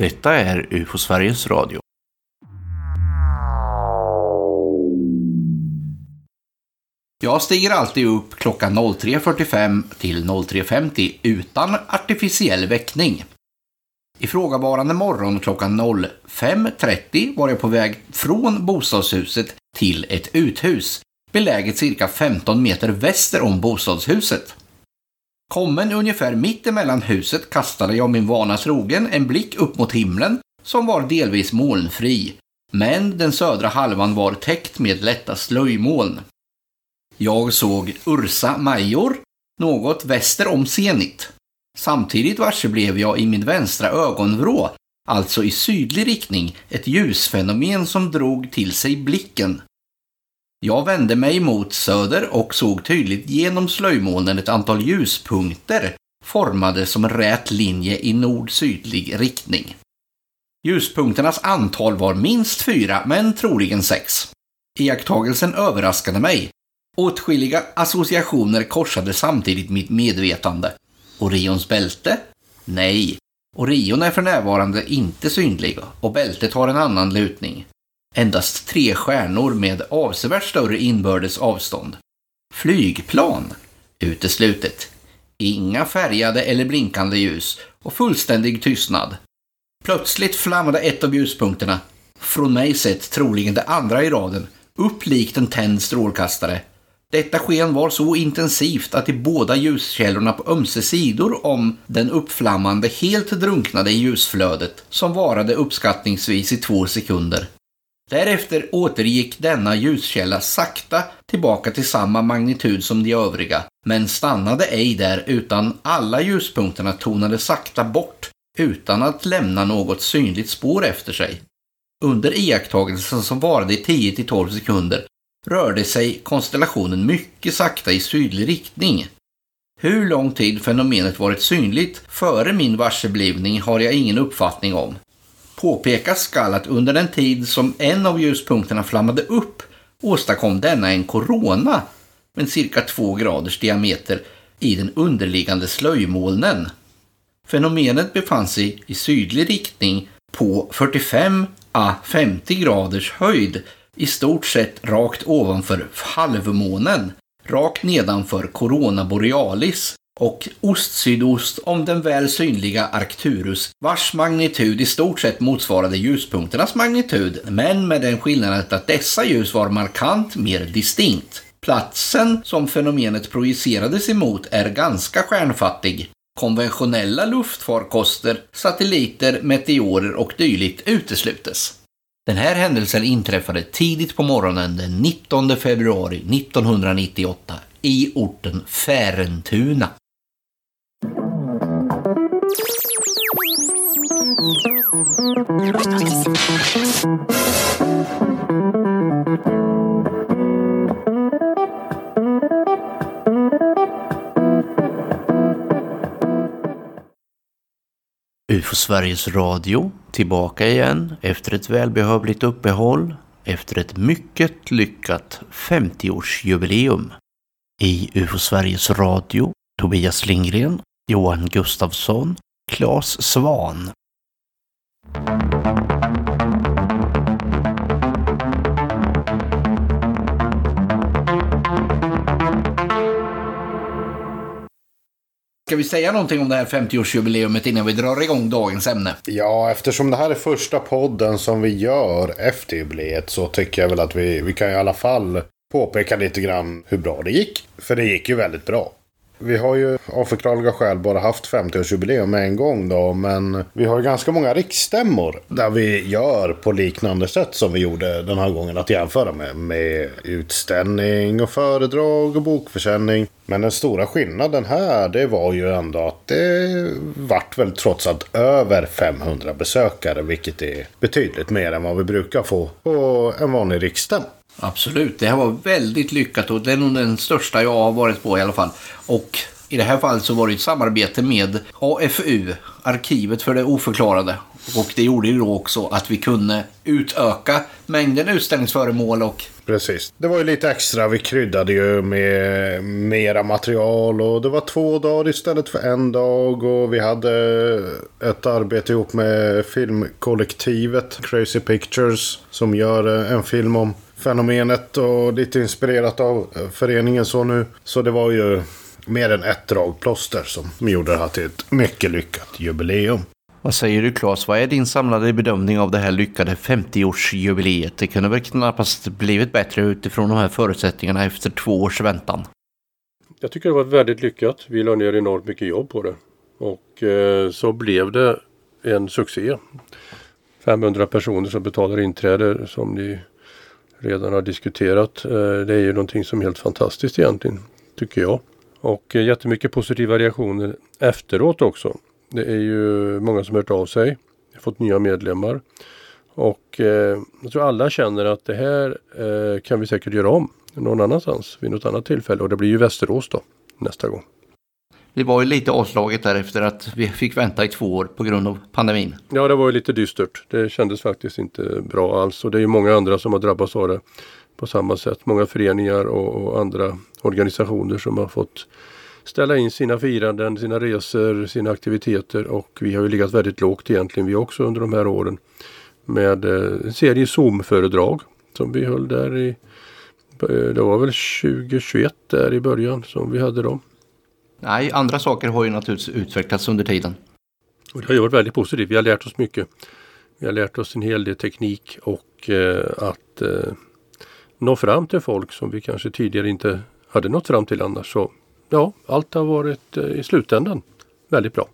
Detta är UFO Sveriges Radio. Jag stiger alltid upp klockan 03.45 till 03.50 utan artificiell väckning. Ifrågavarande morgon klockan 05.30 var jag på väg från bostadshuset till ett uthus, beläget cirka 15 meter väster om bostadshuset. Kommen ungefär mitt emellan huset kastade jag min vana trogen en blick upp mot himlen som var delvis molnfri, men den södra halvan var täckt med lätta slöjmoln. Jag såg Ursa Major, något väster om Zenit. Samtidigt varse blev jag i min vänstra ögonvrå, alltså i sydlig riktning, ett ljusfenomen som drog till sig blicken. Jag vände mig mot söder och såg tydligt genom slöjmolnen ett antal ljuspunkter formade som en rät linje i nord-sydlig riktning. Ljuspunkternas antal var minst fyra, men troligen sex. Iakttagelsen överraskade mig. Åtskilliga associationer korsade samtidigt mitt medvetande. Orions bälte? Nej. Orion är för närvarande inte synlig och bältet har en annan lutning. Endast tre stjärnor med avsevärt större inbördes avstånd. Flygplan? Uteslutet. Inga färgade eller blinkande ljus och fullständig tystnad. Plötsligt flammade ett av ljuspunkterna, från mig sett troligen det andra i raden, upp likt en tänd strålkastare. Detta sken var så intensivt att de båda ljuskällorna på ömse sidor om den uppflammande helt drunknade i ljusflödet som varade uppskattningsvis i två sekunder. Därefter återgick denna ljuskälla sakta tillbaka till samma magnitud som de övriga, men stannade ej där utan alla ljuspunkterna tonade sakta bort utan att lämna något synligt spår efter sig. Under iakttagelsen som varade i 10-12 sekunder rörde sig konstellationen mycket sakta i sydlig riktning. Hur lång tid fenomenet varit synligt före min varseblivning har jag ingen uppfattning om. Påpekas skall att under den tid som en av ljuspunkterna flammade upp åstadkom denna en korona med cirka två graders diameter i den underliggande slöjmolnen. Fenomenet befann sig i sydlig riktning på 45 a 50 graders höjd i stort sett rakt ovanför halvmånen, rakt nedanför Corona Borealis och ost-sydost om den väl synliga Arcturus vars magnitud i stort sett motsvarade ljuspunkternas magnitud men med den skillnaden att dessa ljus var markant mer distinkt. Platsen som fenomenet projicerades emot är ganska stjärnfattig. Konventionella luftfarkoster, satelliter, meteorer och dylikt uteslutes. Den här händelsen inträffade tidigt på morgonen den 19 februari 1998 i orten Färentuna. UFO Sveriges Radio tillbaka igen efter ett välbehövligt uppehåll efter ett mycket lyckat 50-årsjubileum. I UFO Sveriges Radio Tobias Lindgren, Johan Gustafsson, Claes Svan. Ska vi säga någonting om det här 50-årsjubileumet innan vi drar igång dagens ämne? Ja, eftersom det här är första podden som vi gör efter jubileet så tycker jag väl att vi, vi kan i alla fall påpeka lite grann hur bra det gick. För det gick ju väldigt bra. Vi har ju av förklarliga skäl bara haft 50-årsjubileum en gång då. Men vi har ju ganska många riksstämmor där vi gör på liknande sätt som vi gjorde den här gången att jämföra med. Med utställning och föredrag och bokförsäljning. Men den stora skillnaden här det var ju ändå att det vart väl trots allt över 500 besökare. Vilket är betydligt mer än vad vi brukar få på en vanlig riksstämma. Absolut, det här var väldigt lyckat och det är nog den största jag har varit på i alla fall. Och I det här fallet så var det ett samarbete med AFU, Arkivet för det oförklarade. Och det gjorde ju då också att vi kunde utöka mängden utställningsföremål och Precis. Det var ju lite extra. Vi kryddade ju med mera material och det var två dagar istället för en dag. Och vi hade ett arbete ihop med filmkollektivet Crazy Pictures som gör en film om fenomenet och lite inspirerat av föreningen så nu. Så det var ju mer än ett dragplåster som gjorde det här till ett mycket lyckat jubileum. Vad säger du Claes, vad är din samlade bedömning av det här lyckade 50-årsjubileet? Det kunde väl knappast blivit bättre utifrån de här förutsättningarna efter två års väntan. Jag tycker det var väldigt lyckat. Vi la ner enormt mycket jobb på det. Och eh, så blev det en succé. 500 personer som betalar inträde som ni redan har diskuterat. Eh, det är ju någonting som är helt fantastiskt egentligen, tycker jag. Och eh, jättemycket positiva reaktioner efteråt också. Det är ju många som hört av sig. Fått nya medlemmar. Och eh, jag tror alla känner att det här eh, kan vi säkert göra om någon annanstans vid något annat tillfälle. Och det blir ju Västerås då nästa gång. Det var ju lite avslaget där efter att vi fick vänta i två år på grund av pandemin. Ja, det var ju lite dystert. Det kändes faktiskt inte bra alls. Och det är ju många andra som har drabbats av det på samma sätt. Många föreningar och, och andra organisationer som har fått ställa in sina firanden, sina resor, sina aktiviteter och vi har ju legat väldigt lågt egentligen vi också under de här åren. Med eh, en serie Zoom-föredrag som vi höll där i eh, det var väl 2021 där i början som vi hade dem. Nej, andra saker har ju naturligtvis utvecklats under tiden. Och det har ju varit väldigt positivt. Vi har lärt oss mycket. Vi har lärt oss en hel del teknik och eh, att eh, nå fram till folk som vi kanske tidigare inte hade nått fram till annars. Så ja, allt har varit eh, i slutändan väldigt bra.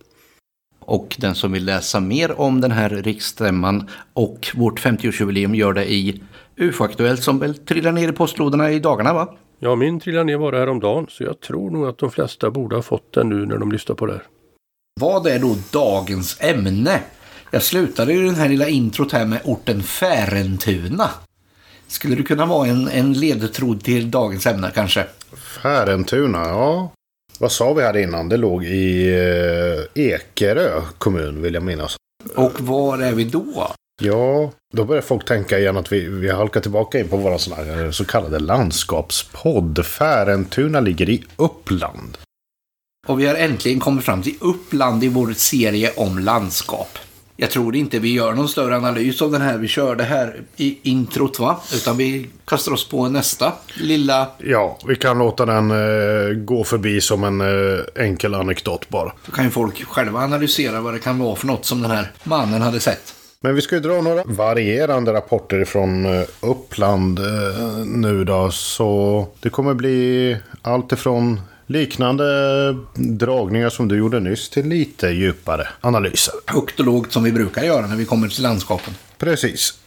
Och den som vill läsa mer om den här riksstämman och vårt 50-årsjubileum gör det i UFO-aktuellt som väl trillar ner i postlådorna i dagarna va? Ja, min trillade ner bara häromdagen så jag tror nog att de flesta borde ha fått den nu när de lyssnar på det här. Vad är då dagens ämne? Jag slutade ju den här lilla introt här med orten Färentuna. Skulle det kunna vara en, en ledtråd till dagens ämne kanske? Färentuna, ja. Vad sa vi här innan? Det låg i eh, Ekerö kommun vill jag minnas. Och var är vi då? Ja, då börjar folk tänka igen att vi, vi har halkat tillbaka in på våra såna här så kallade landskapspodd. Färentuna ligger i Uppland. Och vi har äntligen kommit fram till Uppland i vår serie om landskap. Jag tror inte vi gör någon större analys av den här. Vi kör det här i introt va? Utan vi kastar oss på nästa lilla... Ja, vi kan låta den eh, gå förbi som en eh, enkel anekdot bara. Då kan ju folk själva analysera vad det kan vara för något som den här mannen hade sett. Men vi ska ju dra några varierande rapporter från eh, Uppland eh, nu då. Så det kommer bli allt ifrån liknande dragningar som du gjorde nyss till lite djupare analyser. Högt och lågt som vi brukar göra när vi kommer till landskapen. Precis.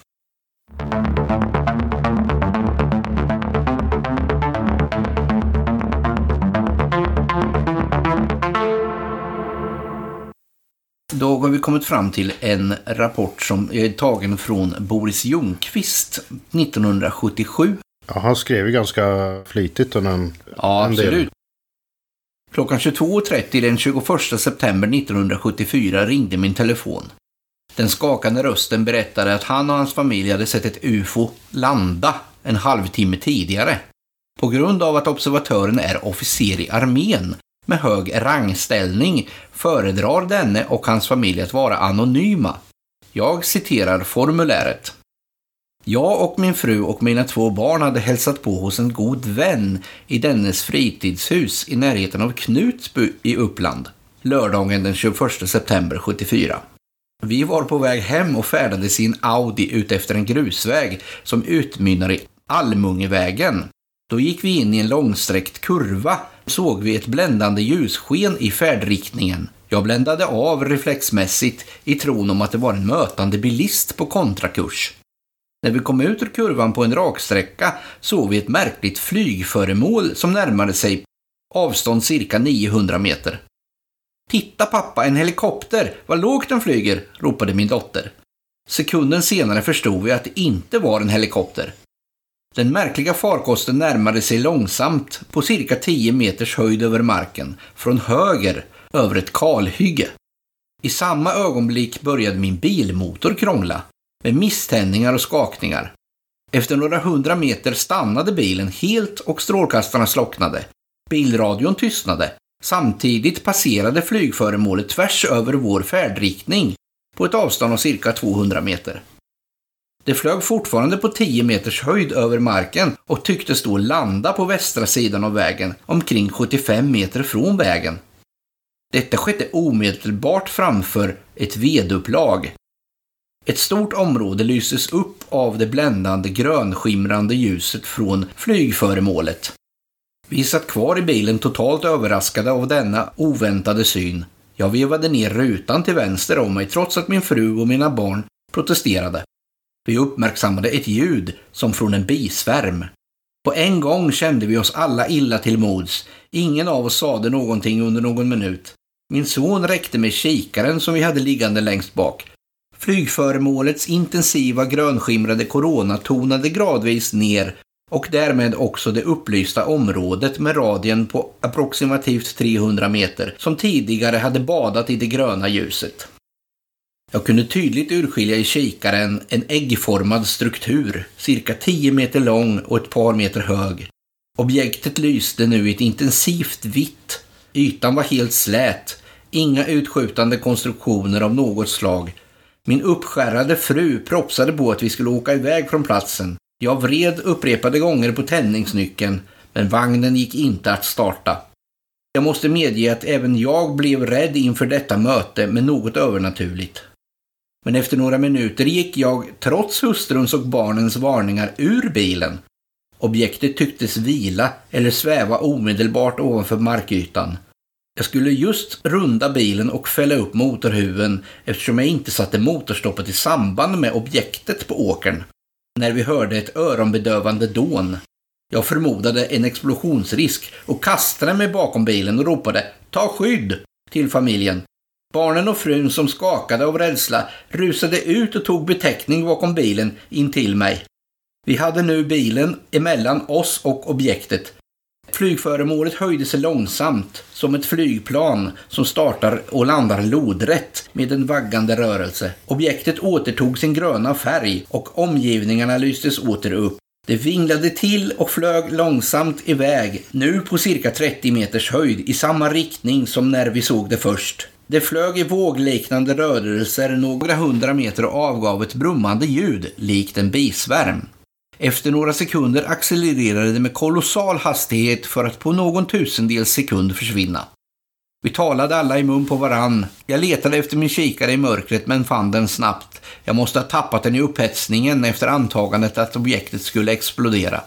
Då har vi kommit fram till en rapport som är tagen från Boris Ljungqvist 1977. Ja, han skrev ju ganska flitigt om en, Ja, en del. absolut. Klockan 22.30 den 21 september 1974 ringde min telefon. Den skakande rösten berättade att han och hans familj hade sett ett UFO landa en halvtimme tidigare. På grund av att observatören är officer i armén med hög rangställning föredrar denne och hans familj att vara anonyma. Jag citerar formuläret. Jag och min fru och mina två barn hade hälsat på hos en god vän i dennes fritidshus i närheten av Knutsby i Uppland, lördagen den 21 september 74. Vi var på väg hem och färdades i en Audi utefter en grusväg som utmynnar i Almungevägen. Då gick vi in i en långsträckt kurva såg vi ett bländande ljussken i färdriktningen. Jag bländade av reflexmässigt i tron om att det var en mötande bilist på kontrakurs. När vi kom ut ur kurvan på en raksträcka såg vi ett märkligt flygföremål som närmade sig avstånd cirka 900 meter. Titta pappa, en helikopter! Vad lågt den flyger! ropade min dotter. Sekunden senare förstod vi att det inte var en helikopter. Den märkliga farkosten närmade sig långsamt på cirka 10 meters höjd över marken, från höger över ett kalhygge. I samma ögonblick började min bilmotor krångla, med misständningar och skakningar. Efter några hundra meter stannade bilen helt och strålkastarna slocknade. Bilradion tystnade. Samtidigt passerade flygföremålet tvärs över vår färdriktning på ett avstånd av cirka 200 meter. Det flög fortfarande på 10 meters höjd över marken och tycktes då landa på västra sidan av vägen, omkring 75 meter från vägen. Detta skedde omedelbart framför ett vedupplag. Ett stort område lystes upp av det bländande grönskimrande ljuset från flygföremålet. Vi satt kvar i bilen totalt överraskade av denna oväntade syn. Jag vevade ner rutan till vänster om mig trots att min fru och mina barn protesterade. Vi uppmärksammade ett ljud som från en bisvärm. På en gång kände vi oss alla illa till mods. Ingen av oss sade någonting under någon minut. Min son räckte med kikaren som vi hade liggande längst bak. Flygföremålets intensiva grönskimrade korona tonade gradvis ner och därmed också det upplysta området med radien på approximativt 300 meter som tidigare hade badat i det gröna ljuset. Jag kunde tydligt urskilja i kikaren en äggformad struktur, cirka 10 meter lång och ett par meter hög. Objektet lyste nu i ett intensivt vitt. Ytan var helt slät, inga utskjutande konstruktioner av något slag. Min uppskärrade fru propsade på att vi skulle åka iväg från platsen. Jag vred upprepade gånger på tändningsnyckeln, men vagnen gick inte att starta. Jag måste medge att även jag blev rädd inför detta möte med något övernaturligt. Men efter några minuter gick jag, trots hustruns och barnens varningar, ur bilen. Objektet tycktes vila eller sväva omedelbart ovanför markytan. Jag skulle just runda bilen och fälla upp motorhuven eftersom jag inte satte motorstoppet i samband med objektet på åkern. När vi hörde ett öronbedövande dån. Jag förmodade en explosionsrisk och kastade mig bakom bilen och ropade ”Ta skydd!” till familjen. Barnen och frun som skakade av rädsla rusade ut och tog betäckning bakom bilen in till mig. Vi hade nu bilen emellan oss och objektet. Flygföremålet höjde sig långsamt, som ett flygplan som startar och landar lodrätt med en vaggande rörelse. Objektet återtog sin gröna färg och omgivningarna lystes åter upp. Det vinglade till och flög långsamt iväg, nu på cirka 30 meters höjd i samma riktning som när vi såg det först. Det flög i vågliknande rörelser några hundra meter och avgav ett brummande ljud, likt en bisvärm. Efter några sekunder accelererade det med kolossal hastighet för att på någon tusendels sekund försvinna. Vi talade alla i mun på varann. Jag letade efter min kikare i mörkret men fann den snabbt. Jag måste ha tappat den i upphetsningen efter antagandet att objektet skulle explodera.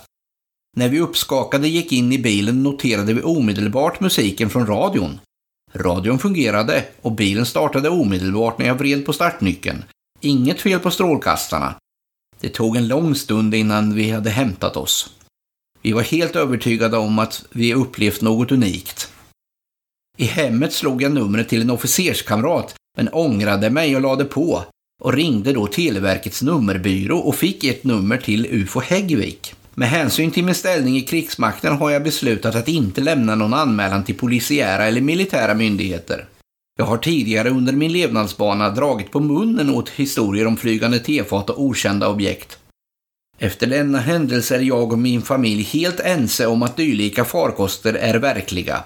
När vi uppskakade gick in i bilen noterade vi omedelbart musiken från radion. Radion fungerade och bilen startade omedelbart när jag vred på startnyckeln. Inget fel på strålkastarna. Det tog en lång stund innan vi hade hämtat oss. Vi var helt övertygade om att vi upplevt något unikt. I hemmet slog jag numret till en officerskamrat men ångrade mig och lade på och ringde då Televerkets nummerbyrå och fick ett nummer till UFO Häggvik. Med hänsyn till min ställning i krigsmakten har jag beslutat att inte lämna någon anmälan till polisiära eller militära myndigheter. Jag har tidigare under min levnadsbana dragit på munnen åt historier om flygande tefat och okända objekt. Efter denna händelse är jag och min familj helt ense om att dylika farkoster är verkliga.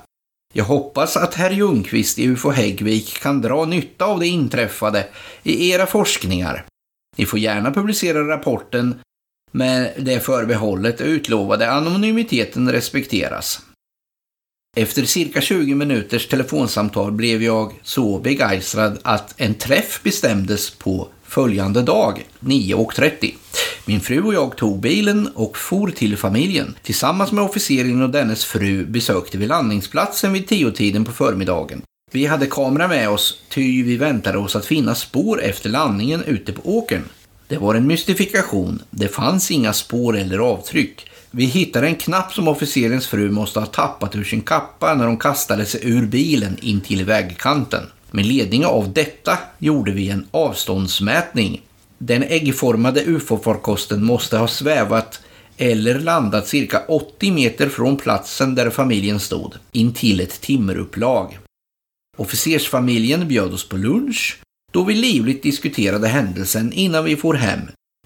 Jag hoppas att herr Ljungqvist i UFO Häggvik kan dra nytta av det inträffade i era forskningar. Ni får gärna publicera rapporten med det förbehållet utlovade anonymiteten respekteras. Efter cirka 20 minuters telefonsamtal blev jag så begeistrad att en träff bestämdes på följande dag, 9.30. Min fru och jag tog bilen och for till familjen. Tillsammans med officeren och dennes fru besökte vi landningsplatsen vid 10-tiden på förmiddagen. Vi hade kamera med oss, ty vi väntade oss att finna spår efter landningen ute på åkern. Det var en mystifikation. Det fanns inga spår eller avtryck. Vi hittade en knapp som officerens fru måste ha tappat ur sin kappa när hon kastade sig ur bilen in till vägkanten. Med ledning av detta gjorde vi en avståndsmätning. Den äggformade ufo-farkosten måste ha svävat eller landat cirka 80 meter från platsen där familjen stod, intill ett timmerupplag. Officersfamiljen bjöd oss på lunch då vi livligt diskuterade händelsen innan vi for hem.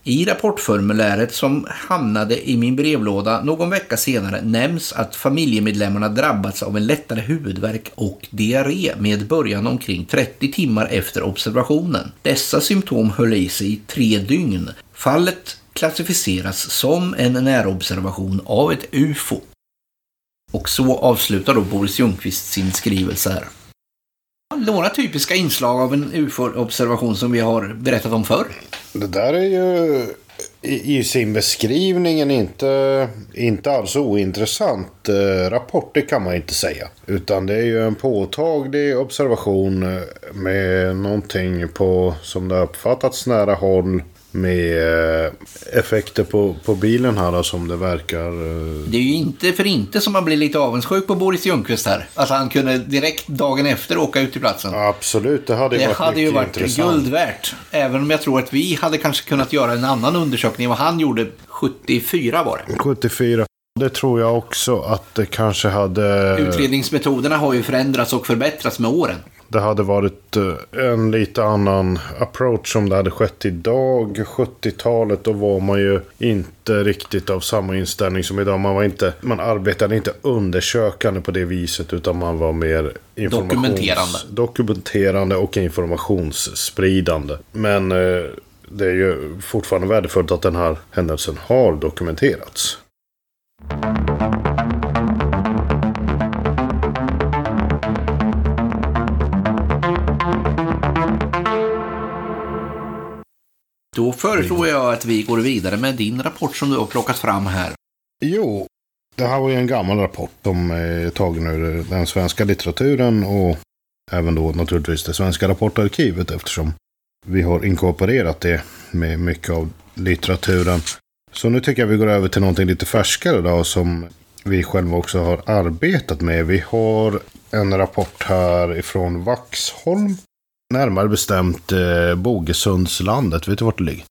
I rapportformuläret som hamnade i min brevlåda någon vecka senare nämns att familjemedlemmarna drabbats av en lättare huvudvärk och diarré med början omkring 30 timmar efter observationen. Dessa symptom höll i sig i tre dygn. Fallet klassificeras som en närobservation av ett UFO. Och så avslutar då Boris Ljungqvist sin skrivelse här. Några typiska inslag av en UFO-observation som vi har berättat om förr. Det där är ju i, i sin beskrivning inte, inte alls ointressant eh, rapport, det kan man inte säga. Utan det är ju en påtaglig observation eh, med någonting på, som det har uppfattats nära håll med eh, effekter på, på bilen här då, som det verkar. eh, Det är ju inte för inte som man blir lite avundsjuk på Boris Ljungqvist här. Att han kunde direkt dagen efter åka ut till platsen. Absolut, det hade, Det varit hade ju varit intressant. guld värt. Även om jag tror att vi hade kanske kunnat göra en annan undersökning än vad han gjorde 74 var det. 74. Det tror jag också att det kanske hade... Utredningsmetoderna har ju förändrats och förbättrats med åren. Det hade varit eh, en lite annan approach om det hade skett idag. 70-talet då var man ju inte riktigt av samma inställning som idag. Man, var inte, man arbetade inte undersökande på det viset utan man var mer informations- Dokumenterande. dokumenterande och informationsspridande. Men eh, det är ju fortfarande värdefullt att den här händelsen har dokumenterats. Då föreslår jag att vi går vidare med din rapport som du har plockat fram här. Jo, det här var ju en gammal rapport som eh, är tagen ur eh, den svenska litteraturen och även då naturligtvis det svenska rapportarkivet eftersom vi har inkorporerat det med mycket av litteraturen. Så nu tycker jag vi går över till någonting lite färskare då som vi själva också har arbetat med. Vi har en rapport här ifrån Vaxholm. Närmare bestämt eh, Bogesundslandet. Vet du vart det ligger?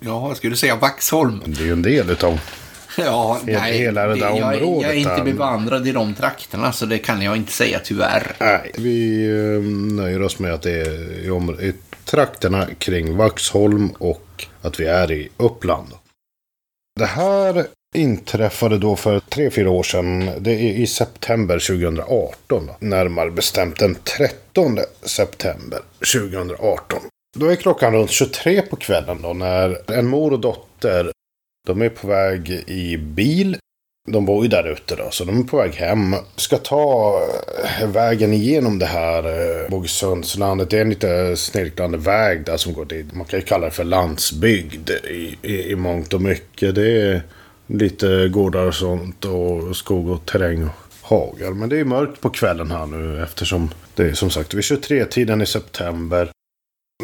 Ja, jag skulle säga Vaxholm. Det är ju en del utav Ja, He- nej. hela det där jag, jag området är inte bevandrad i de trakterna så det kan jag inte säga tyvärr. Nej, vi eh, nöjer oss med att det är i, om, i trakterna kring Vaxholm och att vi är i Uppland. Det här inträffade då för tre fyra år sedan. Det är i september 2018. Närmare bestämt den 13 september 2018. Då är klockan runt 23 på kvällen då när en mor och dotter de är på väg i bil de bor ju där ute då, så de är på väg hem. Ska ta eh, vägen igenom det här eh, Bogesundslandet. Det är en lite snirklande väg där som går dit. Man kan ju kalla det för landsbygd i, i, i mångt och mycket. Det är lite gårdar och sånt och skog och terräng och hagar. Men det är mörkt på kvällen här nu eftersom det är som sagt vid 23-tiden i september.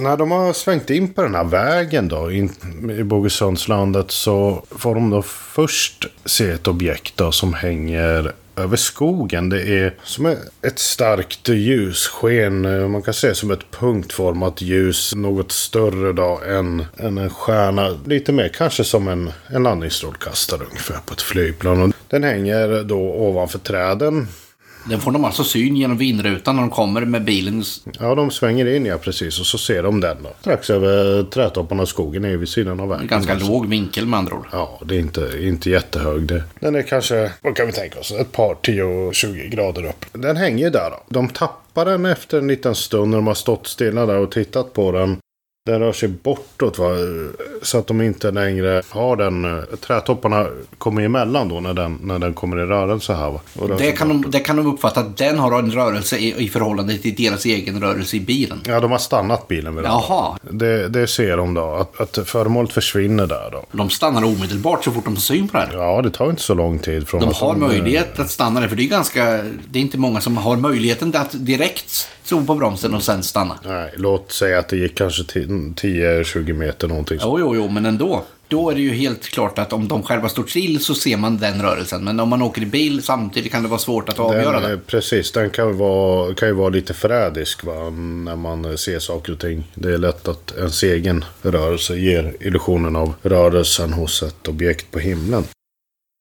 När de har svängt in på den här vägen då in i Bogesundslandet så får de då först se ett objekt då som hänger över skogen. Det är som ett starkt ljussken. Eh, man kan se som ett punktformat ljus. Något större då än, än en stjärna. Lite mer kanske som en, en landningsstrålkastare ungefär på ett flygplan. Och den hänger då ovanför träden. Den får de alltså syn genom vindrutan när de kommer med bilen. Ja, de svänger in ja precis och så ser de den då. Strax över trädtopparna och skogen är vid sidan av vägen. Ganska Alltså. låg vinkel med andra ord. Ja, det är inte, inte jättehög. Det. Den är kanske, vad kan vi tänka oss, ett par 10-20 grader upp. Den hänger där då. De tappar den efter en liten stund när de har stått stilla där och tittat på den. Den rör sig bortåt va? så att de inte längre har den. eh, Trädtopparna kommer emellan då när den, när den kommer i rörelse här va. Det kan, de, det kan de uppfatta att den har en rörelse i, i förhållande till deras egen rörelse i bilen. Ja, de har stannat bilen vid. Jaha, Det, det ser de då, att, att föremålet försvinner där då. de stannar omedelbart så fort de får syn på det här. Ja, det tar inte så lång tid från De har möjlighet att stanna där, för det är ganska... Det är inte många som har möjligheten att direkt slå på bromsen och sen stanna. Nej, låt säga att det gick kanske ti- 10-20 meter någonting. Jo, jo, jo, men ändå. Då är det ju helt klart att om de själva står still så ser man den rörelsen. Men om man åker i bil samtidigt kan det vara svårt att avgöra Den, det. precis, den kan ju, vara, kan ju vara lite förrädisk va? när man ser saker och ting. Det är lätt att ens egen rörelse ger illusionen av rörelsen hos ett objekt på himlen.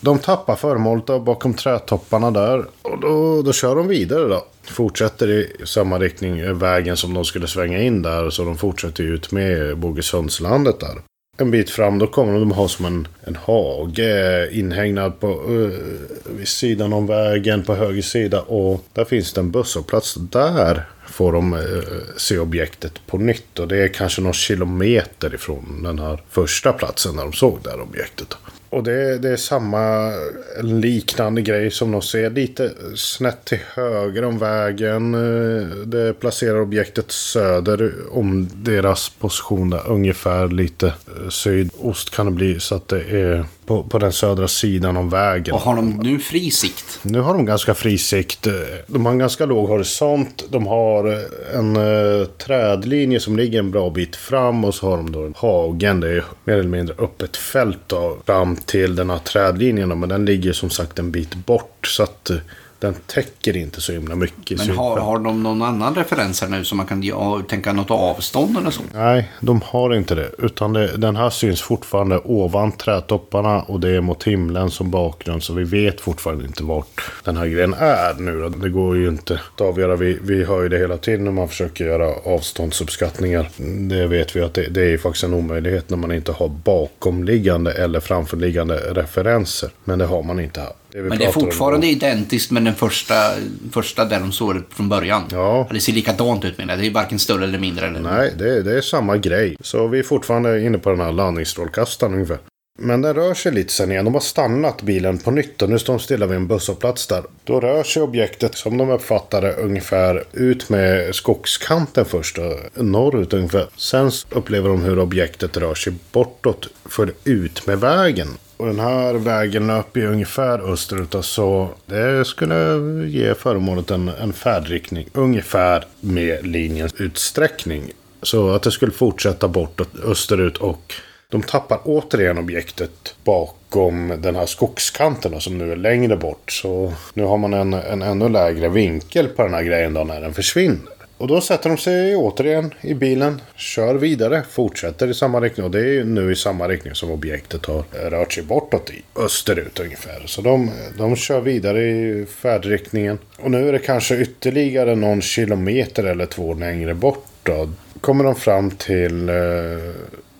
De tappar föremålet bakom trädtopparna där. Och då, då kör de vidare då. Fortsätter i samma riktning, eh, vägen som de skulle svänga in där. Så de fortsätter ut med Bogesundslandet där. En bit fram då kommer de ha som en, en hage eh, inhägnad på uh, vid sidan om vägen på höger sida. Och där finns det en busshållplats. Där får de uh, se objektet på nytt. Och det är kanske någon kilometer ifrån den här första platsen där de såg det här objektet. Och det, det är samma liknande grej som de ser lite snett till höger om vägen. Eh, det placerar objektet söder om deras position där, ungefär lite eh, sydost kan det bli. Så att det är på, på den södra sidan om vägen. Och har de nu fri sikt? Nu har de ganska fri sikt. De har en ganska låg horisont. De har en uh, trädlinje som ligger en bra bit fram. Och så har de då en hagen. Det är mer eller mindre öppet fält då, fram till den här trädlinjen. Men den ligger som sagt en bit bort. Så att uh, den täcker inte så himla mycket. Men har, har de någon annan referens här nu som man kan ja, tänka något avstånd eller så? Nej, de har inte det. Utan det, den här syns fortfarande ovan trädtopparna och det är mot himlen som bakgrund. Så vi vet fortfarande inte vart den här grejen är nu. Det går ju inte att avgöra. Vi, vi hör ju det hela tiden när man försöker göra avståndsuppskattningar. Det vet vi att det, det är faktiskt en omöjlighet när man inte har bakomliggande eller framförliggande referenser. Men det har man inte här. Det men det är fortfarande identiskt med den första, första där de såg det från början. Ja. Det ser likadant ut menar jag. Det är varken större eller mindre. Eller Nej, det, det är samma grej. Så vi är fortfarande inne på den här landningsstrålkastaren ungefär. Men den rör sig lite sen igen. De har stannat bilen på nytt och nu står de stilla vid en busshållplats där. Då rör sig objektet som de uppfattade ungefär ut med skogskanten först. Norrut ungefär. Sen upplever de hur objektet rör sig bortåt för ut med vägen. Och den här vägen löper ju ungefär österut. Så det skulle ge föremålet en, en färdriktning. Ungefär med linjens utsträckning. Så att det skulle fortsätta bortåt österut och de tappar återigen objektet bakom den här skogskanten som nu är längre bort. Så nu har man en, en ännu lägre vinkel på den här grejen då när den försvinner. Och då sätter de sig återigen i bilen, kör vidare, fortsätter i samma riktning. Och det är nu i samma riktning som objektet har rört sig bortåt i, österut ungefär. Så de, de kör vidare i färdriktningen. Och nu är det kanske ytterligare någon kilometer eller två längre bort. Då. Kommer de fram till eh,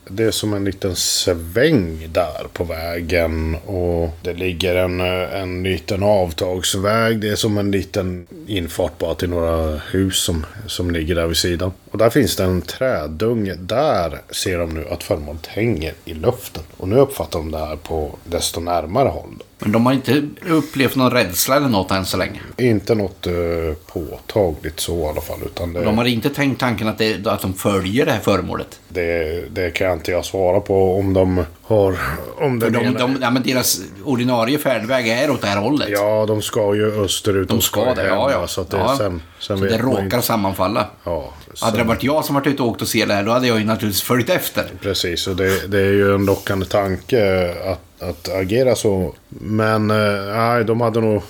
det är som en liten sväng där på vägen. Och det ligger en, eh, en liten avtagsväg. Det är som en liten infart bara till några hus som, som ligger där vid sidan. Och där finns det en trädunge. Där ser de nu att föremålet hänger i luften. Och nu uppfattar de det här på desto närmare håll. Men de har inte upplevt någon rädsla eller något än så länge? Inte något uh, påtagligt så i alla fall. Utan det... De har inte tänkt tanken att, det, att de följer det här föremålet? Det, det kan inte jag svara på om de har... Om det de, de, ja, men deras ordinarie färdväg är åt det här hållet? Ja, de ska ju österut. De ska, det, ja, ja. Så, att det, ja. sen, sen så det råkar sammanfalla? Ja. Sen... Hade det varit jag som varit ute och åkt och se det här, då hade jag ju naturligtvis följt efter. Precis, och det, det är ju en lockande tanke att att agera så. Men eh, nej, de hade nog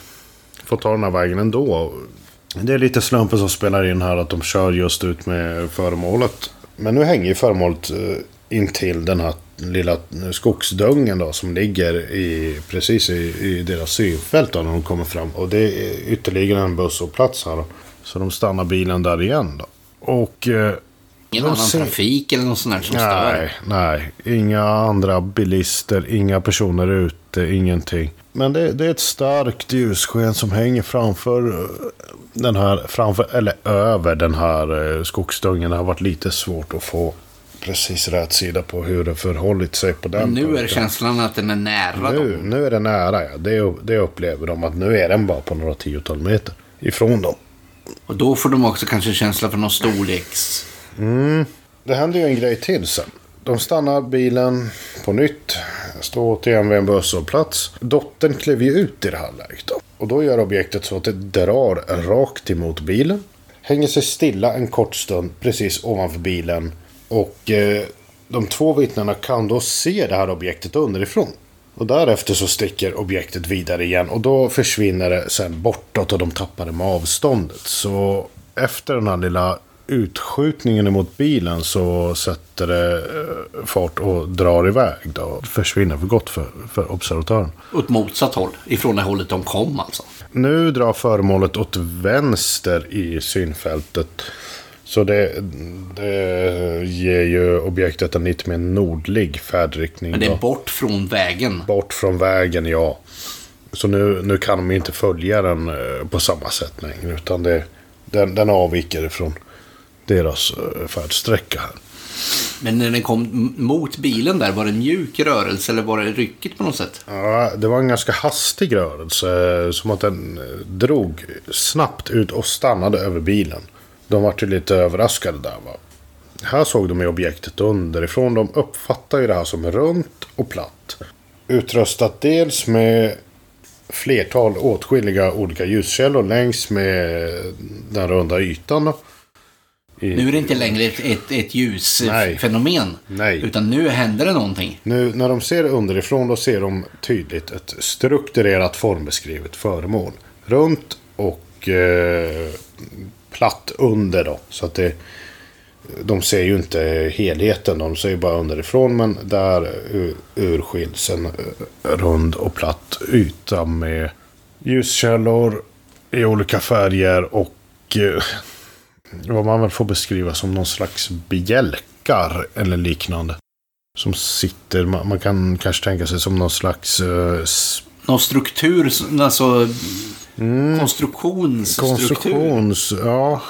fått ta den här vägen ändå. Det är lite slumpen som spelar in här att de kör just ut med föremålet. Men nu hänger ju föremålet eh, intill den här lilla skogsdungen då som ligger i, precis i, i deras synfält då när de kommer fram. Och det är ytterligare en busshållplats här. Så de stannar bilen där igen då. Och eh, Ingen annan ser... trafik eller något sånt där som nej, stör? Nej, inga andra bilister, inga personer ute, ingenting. Men det, det, är ett starkt ljussken som hänger framför eh, den här, framför, eller över den här eh, skogsdungen. Det har varit lite svårt att få precis rätt sida på hur det förhållit sig på den Men nu punkten. är känslan att den är nära nu, dem? Nu är det nära, ja. Det, det upplever de att nu är den bara på några tiotal meter ifrån dem. Och då får de också kanske känsla för någon storleks Mm. Det händer ju en grej till sen. De stannar bilen på nytt. Står återigen vid en busshållplats. Dottern klev ju ut i det här läget då. Och då gör objektet så att det drar rakt emot bilen. Hänger sig stilla en kort stund precis ovanför bilen. Och eh, de två vittnena kan då se det här objektet underifrån. Och därefter så sticker objektet vidare igen. Och då försvinner det sen bortåt och de tappar det med avståndet. Så efter den här lilla utskjutningen mot bilen så sätter det eh, fart och drar iväg. Då försvinner för gott för, för observatören. Åt motsatt håll, ifrån det hållet de kom alltså. Nu drar föremålet åt vänster i synfältet. Så det, det ger ju objektet en lite mer nordlig färdriktning. Men det då. är bort från vägen. Bort från vägen, ja. Så nu, nu kan de inte följa den eh, på samma sätt längre. Utan det, den, den avviker från deras eh, färdsträcka här. Men när den kom mot bilen där, var det en mjuk rörelse eller var det ryckigt på något sätt? Ja, det var en ganska hastig rörelse. Som att den eh, drog snabbt ut och stannade över bilen. De var ju lite överraskade där va. Här såg de ju objektet underifrån. De uppfattar ju det här som runt och platt. Utrustat dels med flertal åtskilliga olika ljuskällor längs med den runda ytan. I, Nu är det inte längre ett, ett, ett ljusfenomen. Utan nu händer det någonting. Nu när de ser underifrån då ser de tydligt ett strukturerat formbeskrivet föremål. Runt och eh, platt under då. Så att det, de ser ju inte helheten, de ser ju bara underifrån. Men där urskiljs en rund och platt yta med ljuskällor i olika färger och eh, vad man väl får beskriva som någon slags bjälkar eller liknande. Som sitter, man, man kan kanske tänka sig som någon slags eh, Någon struktur, alltså konstruktionsstruktur. konstruktions... Ja,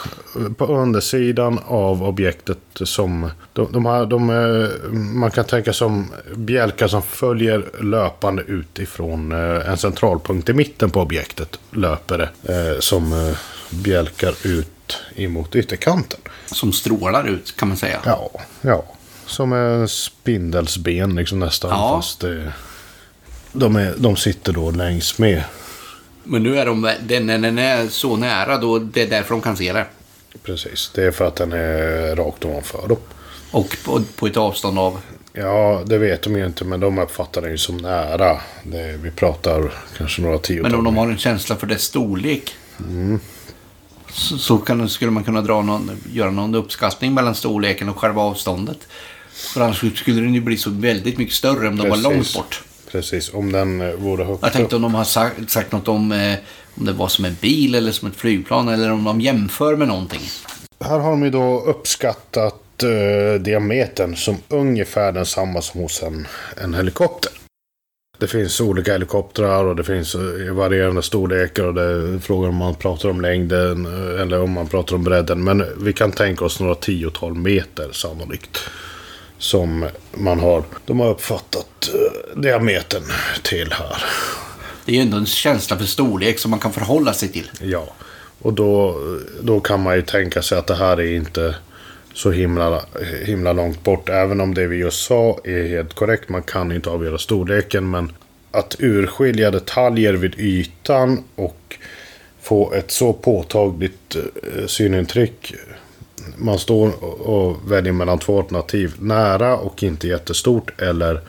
på undersidan av objektet som... De, de har, de, eh, man kan tänka som bjälkar som följer löpande utifrån eh, en centralpunkt i mitten på objektet. Löper det. Eh, som bjälkar ut emot ytterkanten. Som strålar ut kan man säga. Ja, ja. Som en spindelsben liksom nästan. Ja. Fast det, de, är, de sitter då längs med. Men nu är de, den, den är så nära då, det är därför de kan se det. Precis, det är för att den är rakt ovanför dem. Och på, på ett avstånd av, Ja, det vet de ju inte, men de uppfattar den ju som nära. Det, vi pratar kanske några tiotal. men om de har en känsla för dess storlek. Så, så kan, skulle man kunna dra någon, göra någon uppskattning mellan storleken och själva avståndet. För annars skulle den ju bli så väldigt mycket större om de var långt bort. Precis, om den eh, vore högt Jag tänkte om de har sagt, sagt något om eh, om det var som en bil eller som ett flygplan eller om de jämför med någonting. Här har de ju då uppskattat eh, diametern som ungefär densamma som hos en, en helikopter. Det finns olika helikoptrar och det finns eh, varierande storlekar och det är frågan om man pratar om längden eh, eller om man pratar om bredden. Men vi kan tänka oss några tiotal meter sannolikt. Som man har. De har uppfattat eh, diametern till här. Det är ju ändå en känsla för storlek som man kan förhålla sig till. Ja, och då, då kan man ju tänka sig att det här är inte så himla, himla långt bort. Även om det vi just sa är helt korrekt. Man kan inte avgöra storleken. Men att urskilja detaljer vid ytan och få ett så påtagligt eh, synintryck. Man står och- väljer mellan två alternativ. Nära och inte jättestort. Eller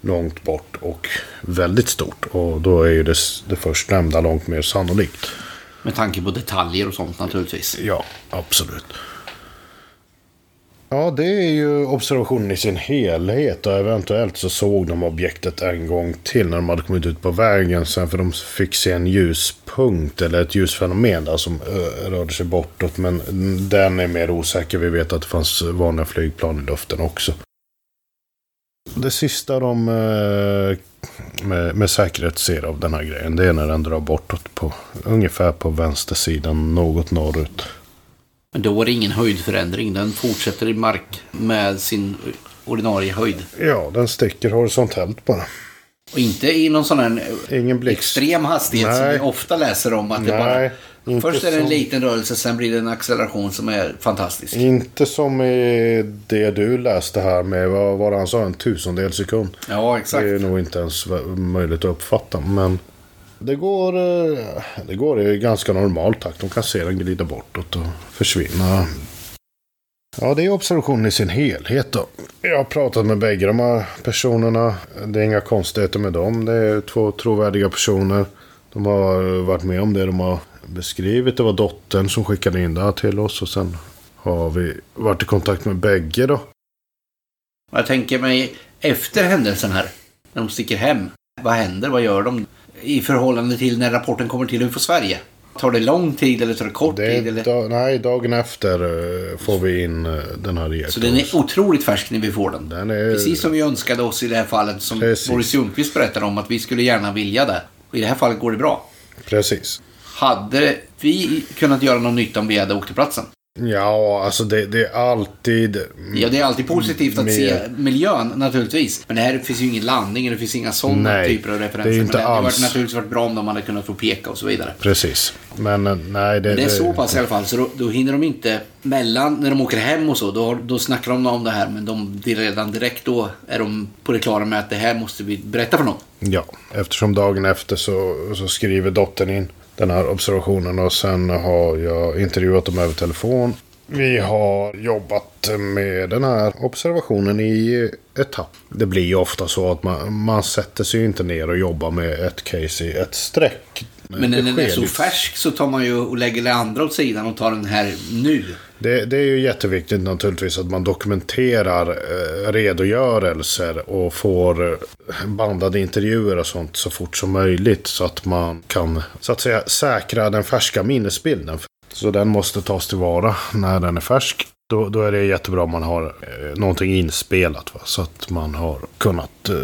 långt bort och väldigt stort. Och då är ju det, det förstnämnda långt mer sannolikt. Med tanke på detaljer och sånt naturligtvis. Ja, absolut. Ja, det är ju observationen i sin helhet och eventuellt så såg de objektet en gång till när de hade kommit ut på vägen sen för de fick se en ljuspunkt eller ett ljusfenomen där som rörde sig bortåt. Men den är mer osäker. Vi vet att det fanns vanliga flygplan i luften också. Det sista de eh, med, med säkerhet ser av den här grejen det är när den drar bortåt på ungefär på vänstersidan något norrut. Men då var det ingen höjdförändring. Den fortsätter i mark med sin ordinarie höjd. Ja, den sticker horisontellt bara. Och inte i någon sån här Ingen extrem hastighet som Nej. vi ofta läser om. Att det Nej, bara, inte först är det en som- liten rörelse, sen blir det en acceleration som är fantastisk. Inte som i det du läste här med, vad var det han sa, en tusendel sekund. Ja, exakt. Det är nog inte ens möjligt att uppfatta. Men det går, eh, det går i ganska normal takt. De kan se den glida bortåt och försvinna. Ja, det är observationen i sin helhet då. Jag har pratat med bägge de här personerna. Det är inga konstigheter med dem. Det är två trovärdiga personer. De har varit med om det de har beskrivit. Det var dottern som skickade in det här till oss. Och sen har vi varit i kontakt med bägge då. Jag tänker mig efter händelsen här, när de sticker hem. Vad händer? Vad gör de? I förhållande till när rapporten kommer till UFO Sverige. Tar det lång tid eller tar det kort Det tid? Eller? da, nej, dagen efter eh, får vi in eh, den här Så iakttagelsen. den är otroligt färsk när vi får den. Den är- Precis som vi önskade oss i det här fallet som Precis. Boris Ljungqvist berättade om att vi skulle gärna vilja det. Och i det här fallet går det bra. Precis. Hade vi kunnat göra någon nytta om vi hade åkt till platsen? Ja, alltså det, det är alltid... Ja, det är alltid positivt att Med- se miljön naturligtvis. Men det här finns ju ingen landning, det finns inga sådana Nej, typer av referenser. det är inte men det hade alls- varit, naturligtvis varit bra om de hade kunnat få peka och så vidare. Precis. Men eh, nej, det... Det är så pass i alla fall, så då, då hinner de inte mellan, när de åker hem och så, då, då snackar de om det här, men de, redan direkt då är de på det klara med att det här måste vi berätta för någon. Ja, eftersom dagen efter så, så skriver dottern in den här observationen och sen har jag intervjuat dem över telefon. Vi har jobbat med den här observationen i etapp. Det blir ju ofta så att man, man sätter sig inte ner och jobbar med ett case i ett streck. Men när den är så färsk så tar man ju och lägger det andra åt sidan och tar den här nu. Det, det är ju jätteviktigt naturligtvis att man dokumenterar eh, redogörelser och får bandade intervjuer och sånt så fort som möjligt. Så att man kan så att säga säkra den färska minnesbilden. Så den måste tas tillvara när den är färsk. Då, då är det jättebra om man har eh, någonting inspelat. Va? Så att man har kunnat eh,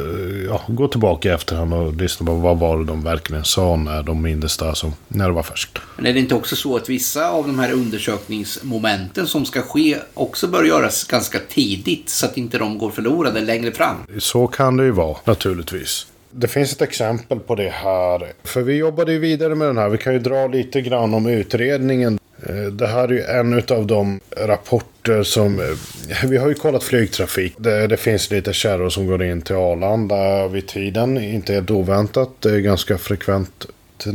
ja, gå tillbaka i efterhand och lyssna på vad var det de verkligen sa när de mindes det som när det var färskt. Men är det inte också så att vissa av de här undersökningsmomenten som ska ske också bör göras ganska tidigt så att inte de går förlorade längre fram? Så kan det ju vara naturligtvis. Det finns ett exempel på det här. För vi jobbade ju vidare med den här. Vi kan ju dra lite grann om utredningen. Eh, Det här är ju en av de rapporter som... eh, Vi har ju kollat flygtrafik. Det, det finns lite kärror som går in till Arlanda vid tiden. Inte helt oväntat. Det är ganska frekvent.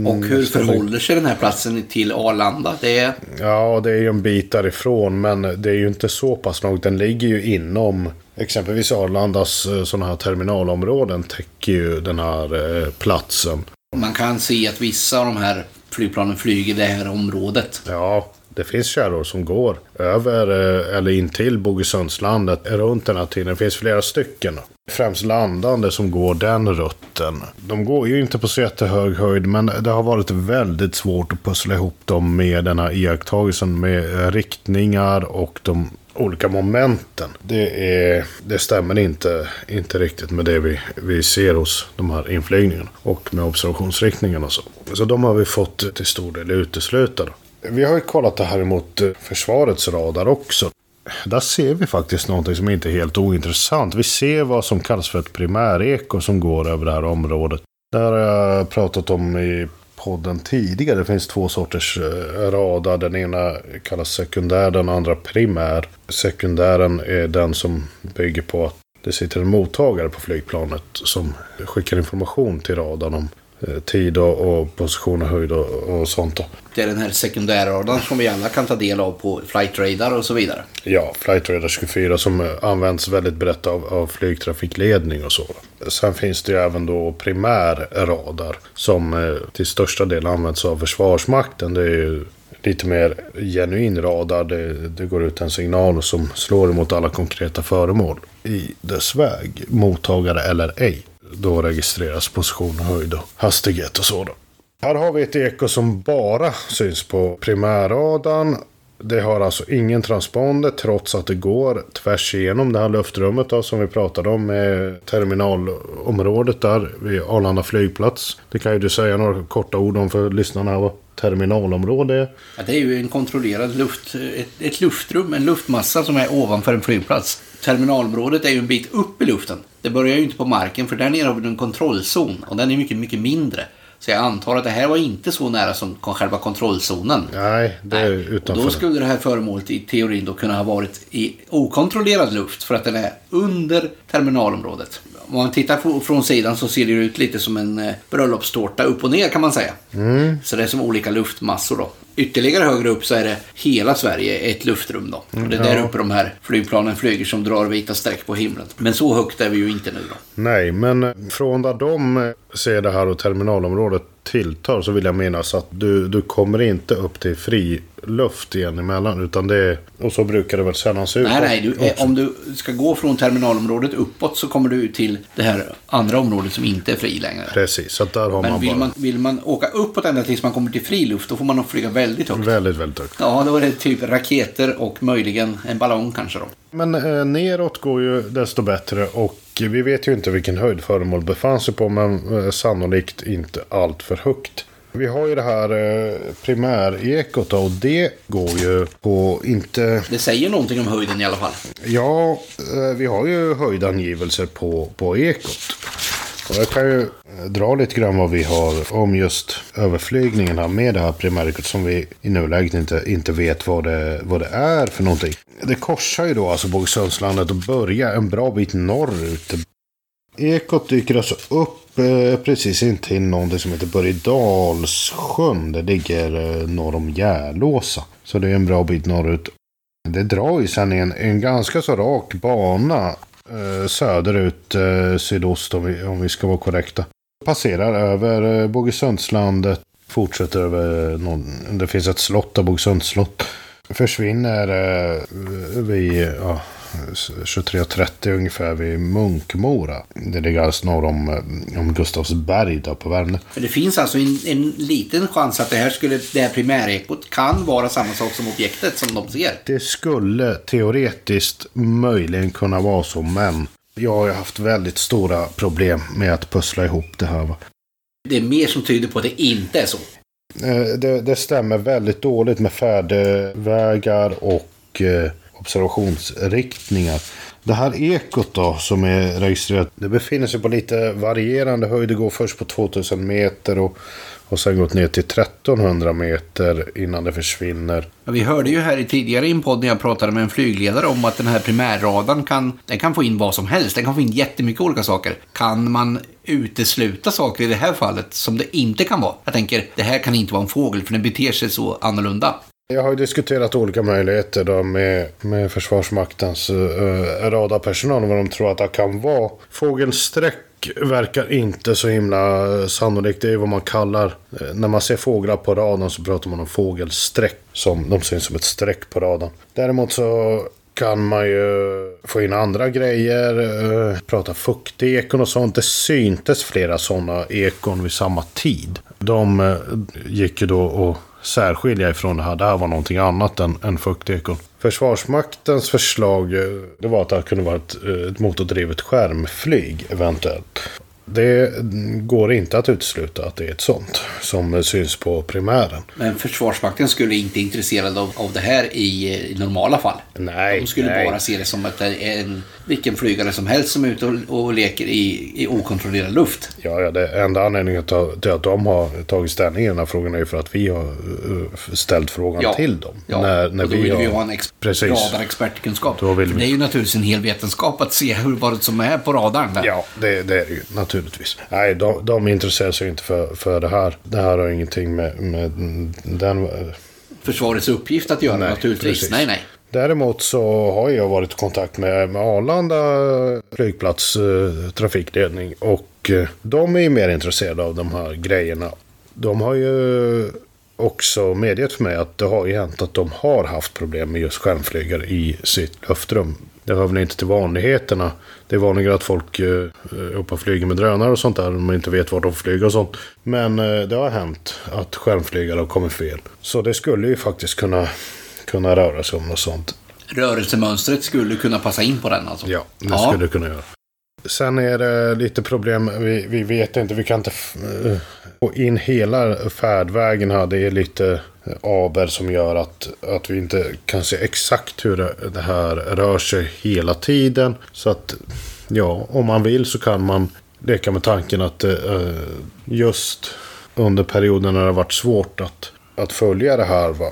Och hur förhåller sig den här platsen till Arlanda? Det är... Ja, det är ju en bit därifrån, men det är ju inte så pass långt. Den ligger ju inom exempelvis Arlandas sådana här terminalområden täcker ju den här eh, platsen. Man kan se att vissa av de här flygplanen flyger det här området. Ja, det finns kärror som går över eh, eller in till Bogesundslandet runt den här tiden. Det finns flera stycken. Främst landande som går den rutten. De går ju inte på så jättehög höjd men det har varit väldigt svårt att pussla ihop dem med den här iakttagelsen med eh, riktningar och de olika momenten. Det, är, det stämmer inte, inte riktigt med det vi, vi ser hos de här inflygningarna och med observationsriktningarna. och Så. så de har vi fått till stor del utesluta. Vi har ju kollat det här emot försvarets radar också. Där ser vi faktiskt någonting som inte är helt ointressant. Vi ser vad som kallas för ett primäreko som går över det här området. Det här har jag pratat om i podden tidigare. Det finns två sorters eh, radar. Den ena kallas sekundär, den andra primär. Sekundären är den som bygger på att det sitter en mottagare på flygplanet som skickar information till radarn om eh, tid och, och position och sånt. Då. Det är den här sekundärradarn som vi alla kan ta del av på Flight Radar och så vidare. Ja, Flight Radar 24 som eh, används väldigt brett av, av flygtrafikledning och så. Sen finns det ju även då primärradar som eh, till största del används av Försvarsmakten. Det är ju lite mer genuin radar. Det, det går ut en signal som slår emot alla konkreta föremål i dess väg, mottagare eller ej. Då registreras position, höjd och hastighet och så. Då. Här har vi ett eko som bara syns på primärradarn. Det har alltså ingen transponder trots att det går tvärs igenom det här luftrummet då, som vi pratade om med terminalområdet där vid Arlanda flygplats. Det kan ju du säga några korta ord om för lyssnarna vad terminalområde är. Ja, det är ju en kontrollerad luft, ett, ett luftrum, en luftmassa som är ovanför en flygplats. Terminalområdet är ju en bit upp i luften. Det börjar ju inte på marken för där nere har vi en kontrollzon och den är mycket, mycket mindre. Så jag antar att det här var inte så nära som själva kontrollzonen. Nej, det är Nej. Och utanför. då skulle det här föremålet i teorin då kunna ha varit i okontrollerad luft för att den är under terminalområdet. Om man tittar på, från sidan så ser det ut lite som en eh, bröllopstårta upp och ner kan man säga. Så det är som olika luftmassor då. Ytterligare högre upp så är det hela Sverige ett luftrum då. Och det är där uppe de här flygplanen flyger som drar vita streck på himlen. Men så högt är vi ju inte nu då. Nej, men från där de ser det här och terminalområdet tilltar så vill jag minnas att du, du kommer inte upp till fri luft igen emellan. Utan det är, och så brukar det väl sällan se ut. Nej, nej. Du, eh, om du ska gå från terminalområdet uppåt så kommer du till det här andra området som inte är fri längre. Precis, så där har Men man vill bara man, vill man åka uppåt ända tills man kommer till fri luft, då får man nog flyga väldigt högt. väldigt, väldigt högt. Ja, då är det typ raketer och möjligen en ballong kanske då. Men eh, neråt går ju desto bättre och vi vet ju inte vilken höjd föremål befann sig på men eh, sannolikt inte allt för högt. Vi har ju det här eh, primärekot och det går ju på inte... Det säger någonting om höjden i alla fall. Ja, eh, vi har ju höjdangivelser på, på ekot. Och jag kan ju eh, dra lite grann vad vi har om just överflygningen här med det här primärkortet som vi i nuläget inte, inte vet vad det, vad det är för någonting. Det korsar ju då alltså Bogesundslandet och börjar en bra bit norrut. Ekot dyker alltså upp eh, precis intill någonting som heter Börjedalssjön. Det ligger eh, norr om Järlåsa. Så det är en bra bit norrut. Det drar ju sen en, en ganska så rak bana Eh, söderut, eh, sydost om vi, om vi ska vara korrekta. Passerar över eh, Bogesundslandet, fortsätter över någon, det finns ett slott där, Bogesunds slott. Försvinner vid ja, 23.30 ungefär vid Munkmora. Det ligger alltså norr om, eh, om Gustavsberg där på Värmdö. För det finns alltså en, en liten chans att det här, skulle, det här primärekot kan vara samma sak som objektet som de ser. Det skulle teoretiskt möjligen kunna vara så, men jag har ju haft väldigt stora problem med att pussla ihop det här. Det är mer som tyder på att det inte är så. Eh, Det, det stämmer väldigt dåligt med färdvägar och eh, observationsriktningar. Det här ekot då som är registrerat, det befinner sig på lite varierande höjd. Det går först på 2000 meter och, och sen gått ner till 1300 meter innan det försvinner. Ja, Vi hörde ju här i tidigare inpodd när jag pratade med en flygledare om att den här primärradarn kan, den kan få in vad som helst. Den kan få in jättemycket olika saker. Kan man utesluta saker i det här fallet som det inte kan vara? Jag tänker, det här kan inte vara en fågel för den beter sig så annorlunda. Jag har ju diskuterat olika möjligheter då med, med Försvarsmaktens uh, radarpersonal vad de tror att det kan vara. Fågelsträck verkar inte så himla eh, sannolikt. Det är vad man kallar, uh, när man ser fåglar på radarn så pratar man om fågelsträck. Som, de syns som ett streck på radarn. Däremot så kan man ju få in andra grejer, uh, prata fuktekon och sånt. Det syntes flera sådana ekon vid samma tid. De gick ju då och särskilja ifrån det här. Det här var någonting annat än, än fuktekon. Försvarsmaktens förslag eh, det var att det kunde vara ett, eh, ett motordrivet skärmflyg eventuellt. Det går inte att utesluta att det är ett sånt som eh, syns på primären. Men Försvarsmakten skulle inte vara intresserad av, av det här i, i normala fall. Nej, De skulle nej. bara se det som att det är en, vilken flygare som helst som är ute och, och leker i, i okontrollerad luft. Ja, ja, det enda anledningen till att- de har tagit ställning i den här frågan är ju för att vi har uh, ställt frågan Ja. till dem. Ja, När, när och då vi vill har... vi ha en ex- Precis. radarexpertkunskap. Vi- Det är ju naturligtvis en hel vetenskap att se hur, vad som är på radarn. Där. Ja, det, det är det ju naturligtvis. Nej, de, de intresserar sig inte för, för det här. Det här har ingenting med, med den... Försvarets uppgift att göra Nej, naturligtvis. precis. Nej, nej. Däremot så har jag varit i kontakt med, med Arlanda flygplats eh, trafikledning. Och eh, de är ju mer intresserade av de här grejerna. De har ju också medgett för mig att det har ju hänt att de har haft problem med just skärmflygare i sitt luftrum. Det hör väl inte till vanligheterna. Det är vanligare att folk eh, är uppe flyger med drönare och sånt där. De inte vet var de flyger och sånt. Men eh, det har hänt att skärmflygare har kommit fel. Så det skulle ju faktiskt kunna, kunna röra sig om något sånt. Rörelsemönstret skulle kunna passa in på den alltså. Ja, det skulle det kunna göra. Sen är det lite problem. Vi, vi vet inte, vi kan inte eh, få in hela färdvägen här. Det är lite eh, aber som gör att, att vi inte kan se exakt hur det, här rör sig hela tiden. Så att, ja, om man vill så kan man leka med tanken att eh, just under perioden när det har varit svårt att, att följa det här va,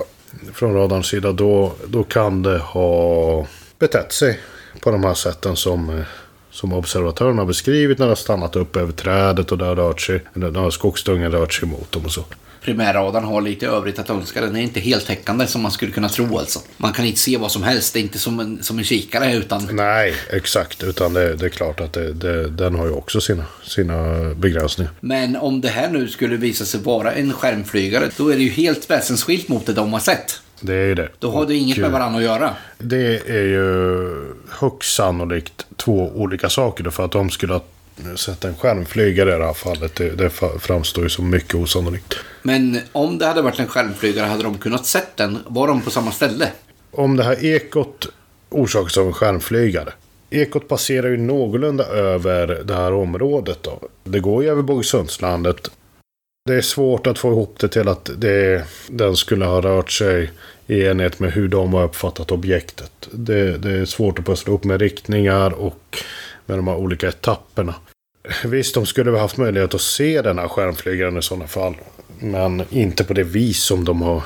från radarns sida, då, då kan det ha betett sig på de här sätten som, eh, som observatören har beskrivit när det har stannat upp över trädet och det har rört sig, eller när skogsdungen rört sig mot dem och så. Primärradarn har lite övrigt att önska. Den är inte heltäckande som man skulle kunna tro alltså. Man kan inte se vad som helst. Det är inte som en, som en kikare utan... Nej, exakt. Utan det, det är klart att det, det, den har ju också sina, sina begränsningar. Men om det här nu skulle visa sig vara en skärmflygare, då är det ju helt väsensskilt mot det de har sett. Det är ju det. Då har det inget med varandra att göra. Det är ju högst sannolikt två olika saker. För att de skulle ha sett en skärmflygare i det här fallet. Det, det framstår ju som mycket osannolikt. Men om det hade varit en skärmflygare, hade de kunnat sett den? Var de på samma ställe? Om det här ekot orsakas av en skärmflygare. Ekot passerar ju någorlunda över det här området. Då. Det går ju över Bogesundslandet. Det är svårt att få ihop det till att det, den skulle ha rört sig i enhet med hur de har uppfattat objektet. Det, det är svårt att pussla upp med riktningar och med de här olika etapperna. Visst, de skulle ha haft möjlighet att se den här skärmflygaren i sådana fall. Men inte på det vis som de har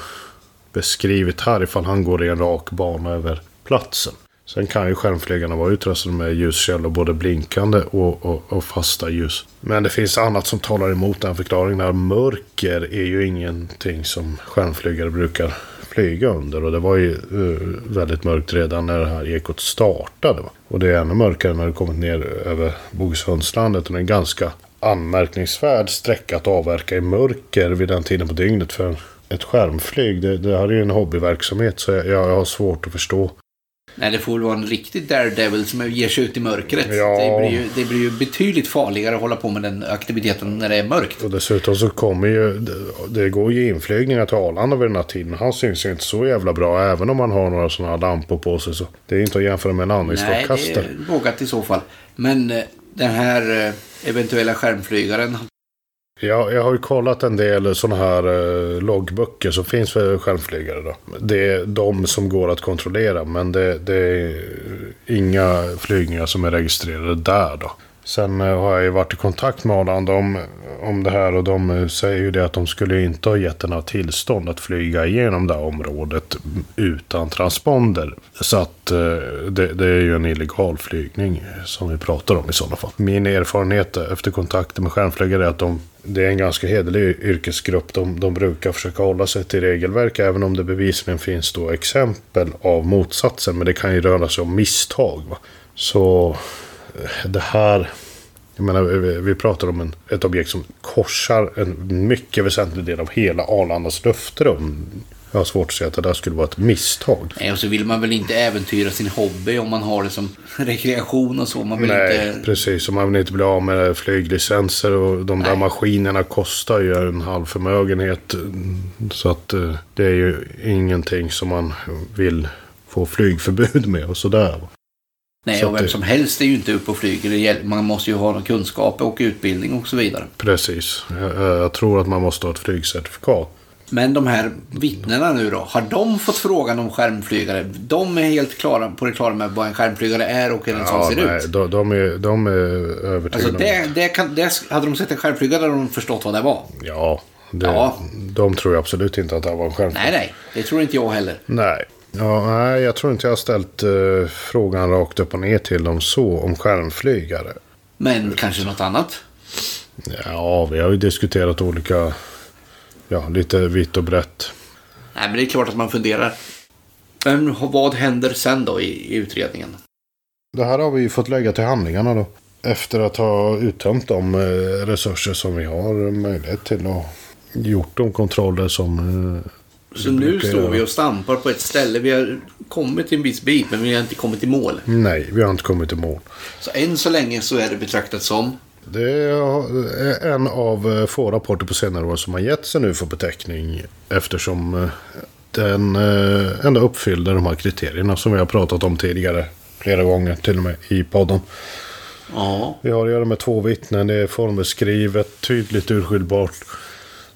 beskrivit här ifall han går i en rak bana över platsen. Sen kan ju skärmflygarna vara utrustade med ljuskällor, både blinkande och, och, och, fasta ljus. Men det finns annat som talar emot den förklaringen. Mörker är ju ingenting som skärmflygare brukar flyga under. Och det var ju eh, väldigt mörkt redan när det här ekot startade. Va? Och det är ännu mörkare när det kommit ner över Bogesundslandet Och det är en ganska anmärkningsvärd sträcka att avverka i mörker vid den tiden på dygnet. För ett skärmflyg, det, det här är ju en hobbyverksamhet. Så jag, jag har svårt att förstå Nej, det får väl vara en riktig daredevil som ger sig ut i mörkret. Ja. Det, blir ju, det blir ju betydligt farligare att hålla på med den aktiviteten när det är mörkt. Och dessutom så kommer ju... Det går ju inflygningar till Arlanda vid den här tiden. Han syns ju inte så jävla bra, även om man har några sådana här lampor på sig. Så det är inte att jämföra med en andningsstrålkastare. Nej, det är vågat i så fall. Men eh, den här eh, eventuella skärmflygaren jag, jag har ju kollat en del sådana här eh, loggböcker som finns för skärmflygare. Då. Det är de som går att kontrollera men det, det är inga flygningar som är registrerade där. Då. Sen eh, har jag ju varit i kontakt med Arlanda om, om det här och de eh, säger ju det att de skulle inte ha gett några tillstånd att flyga igenom det här området utan transponder. Så att eh, det, det, är ju en illegal flygning som vi pratar om i sådana fall. Min erfarenhet efter kontakter med Stjärnflygare är att de det är en ganska hederlig yrkesgrupp. De, de brukar försöka hålla sig till regelverk även om det bevisligen finns då exempel av motsatsen. Men det kan ju röra sig om misstag. Va? Så det här... Jag menar, vi pratar om en, ett objekt som korsar en mycket väsentlig del av hela Arlandas luftrum. Jag har svårt att se att det där skulle vara ett misstag. Nej, och så vill man väl inte äventyra sin hobby om man har det som rekreation och så. Man vill Nej, inte... precis. Och man vill inte bli av med flyglicenser och de Nej. där maskinerna kostar ju en halv förmögenhet. Så att eh, det är ju ingenting som man vill få flygförbud med och sådär. Nej, så och vem det... som helst är ju inte uppe och flyger. Man måste ju ha kunskaper och utbildning och så vidare. Precis. Jag, jag tror att man måste ha ett flygcertifikat. Men de här vittnena nu då, har de fått frågan om skärmflygare? De är helt klara, på det klara med vad en skärmflygare är och hur en ja, sån ser nej, ut. De, de, är, de är övertygade alltså det, det, kan, det Hade de sett en skärmflygare hade de förstått vad det var. Ja, det, ja. de tror jag absolut inte att det var en skärmflygare. Nej, nej, det tror inte jag heller. Nej. Ja, nej, jag tror inte jag har ställt uh, frågan rakt upp och ner till dem så om skärmflygare. Men kanske något annat? Ja, vi har ju diskuterat olika ja, lite vitt och brett. Nej, men det är klart att man funderar. Men vad händer sen då i, i utredningen? Det här har vi fått lägga till handlingarna då. Efter att ha uttömt de eh, resurser som vi har möjlighet till och gjort de kontroller som... Så nu står vi och stampar på ett ställe. Vi har kommit en viss bit men vi har inte kommit i mål. Nej, vi har inte kommit i mål. Så än så länge så är det betraktat som det är en av eh, få rapporter på senare år som har gett sig nu för beteckning eftersom eh, den eh, ändå uppfyllde de här kriterierna som vi har pratat om tidigare flera gånger till och med i podden. Ja. Vi har att göra med två vittnen. Det är formbeskrivet, tydligt urskiljbart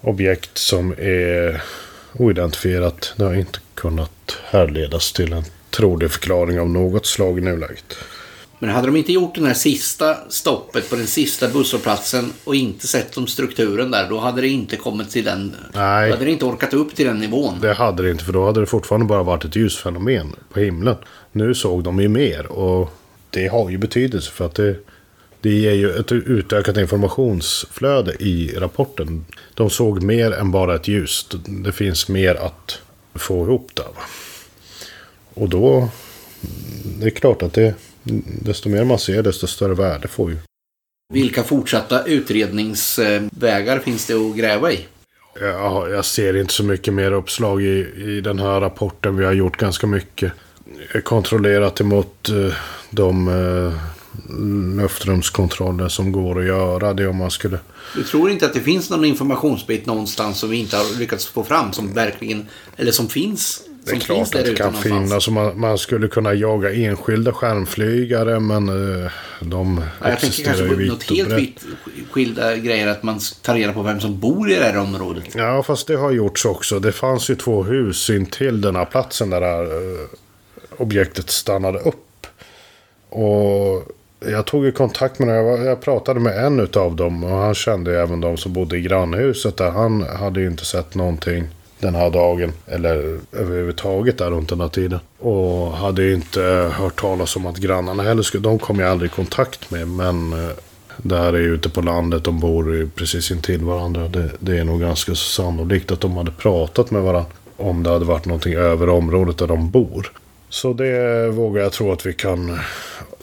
objekt som är oidentifierat. Det har inte kunnat härledas till en trolig förklaring av något slag i nuläget. Men hade de inte gjort den här sista stoppet på den sista busshållplatsen och inte sett om strukturen där, då hade det inte kommit till den... Nej. Då hade det inte orkat upp till den nivån. Det hade det inte, för då hade det fortfarande bara varit ett ljusfenomen på himlen. Nu såg de ju mer och det har ju betydelse för att det, det ger ju ett utökat informationsflöde i rapporten. De såg mer än bara ett ljus. Det finns mer att få ihop där. Och då, det är klart att det, desto mer man ser, desto större värde får ju. Vilka fortsatta utredningsvägar finns det att gräva i? Ja, jag ser inte så mycket mer uppslag i, i den här rapporten. Vi har gjort ganska mycket. Kontrollerat emot eh, de eh, luftrumskontroller som går att göra. Det om man skulle... Du tror inte att det finns någon informationsbit någonstans som vi inte har lyckats få fram som verkligen, eller som finns? Det är klart att det kan finnas. Man, man, skulle kunna jaga enskilda skärmflygare men uh, de ja, Jag tänker kanske på något helt vitt skilda grejer. Att man tar reda på vem som bor i det här området. Ja, fast det har gjorts också. Det fanns ju två hus intill den här platsen där det här uh, objektet stannade upp. Och jag tog ju kontakt med jag, jag pratade med en av dem och han kände ju även de som bodde i grannhuset där. Han hade ju inte sett någonting den här dagen. Eller överhuvudtaget där runt den här tiden. Och hade ju inte hört talas om att grannarna heller skulle... De kom jag aldrig i kontakt med. Men eh, det här är ju ute på landet. De bor precis intill varandra. Det, det är nog ganska sannolikt att de hade pratat med varandra. Om det hade varit någonting över området där de bor. Så det vågar jag tro att vi kan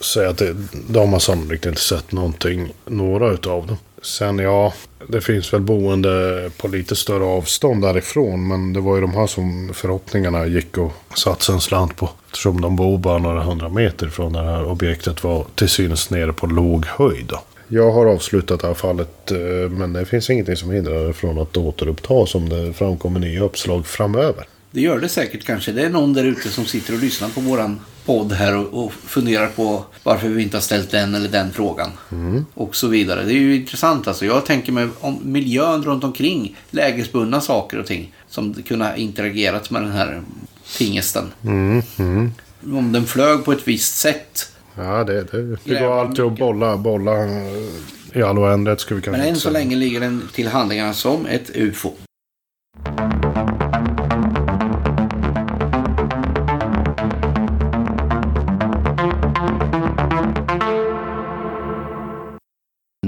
säga att det, de har sannolikt inte sett någonting, några utav dem. Sen ja, det finns väl boende på lite större avstånd därifrån. Men det var ju de här som förhoppningarna gick och satsade en slant på. Eftersom de bor bara några hundra meter från det här objektet var till synes nere på låg höjd. Då. Jag har avslutat det här fallet eh, men det finns ingenting som hindrar det från att återupptas om det framkommer nya uppslag framöver. Det gör det säkert kanske. Det är någon där ute som sitter och lyssnar på våran podd här och, och funderar på varför vi inte har ställt den eller den frågan. Mm. Och så vidare. Det är ju intressant alltså. Jag tänker mig om miljön runt omkring. Lägesbundna saker och ting. Som kunde ha interagerat med den här tingesten. Mm. Mm. Om den flög på ett visst sätt. Ja, det, det, det går alltid att bolla, bolla i all oändlighet. Ska vi Men än så länge ligger den till handlingarna som ett UFO.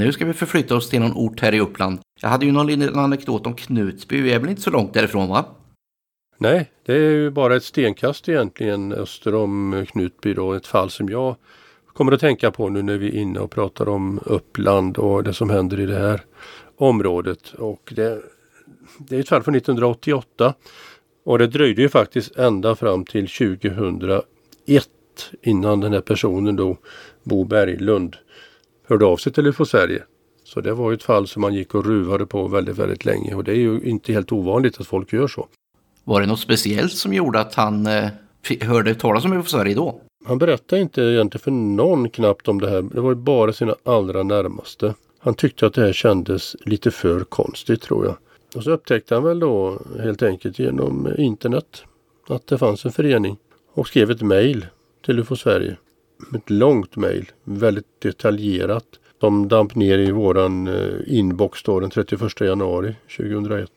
Nu ska vi förflytta oss till någon ort här i Uppland. Jag hade ju någon liten anekdot om Knutby. Vi är väl inte så långt därifrån va? Nej, det är ju bara ett stenkast egentligen öster om Knutby då. Ett fall som jag kommer att tänka på nu när vi är inne och pratar om Uppland och det som händer i det här området. Och det, det är ett fall från 1988. Och det dröjde ju faktiskt ända fram till 2001 innan den här personen då, Bo Berglund, hörde av sig till UFO Sverige. Så det var ett fall som man gick och ruvade på väldigt, väldigt länge och det är ju inte helt ovanligt att folk gör så. Var det något speciellt som gjorde att han eh, hörde talas om UFO Sverige då? Han berättade inte egentligen för någon knappt om det här. Det var ju bara sina allra närmaste. Han tyckte att det här kändes lite för konstigt tror jag. Och så upptäckte han väl då helt enkelt genom internet att det fanns en förening och skrev ett mejl till UFO Sverige ett långt mejl, väldigt detaljerat. De damp ner i våran eh, inbox då den 31 januari 2001.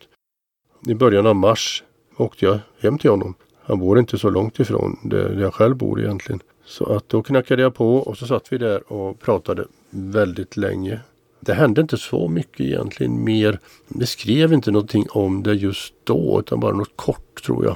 I början av mars åkte jag hem till honom. Han bor inte så långt ifrån där jag själv bor egentligen. Så att då knackade jag på och så satt vi där och pratade väldigt länge. Det hände inte så mycket egentligen mer. Det skrev inte någonting om det just då utan bara något kort tror jag.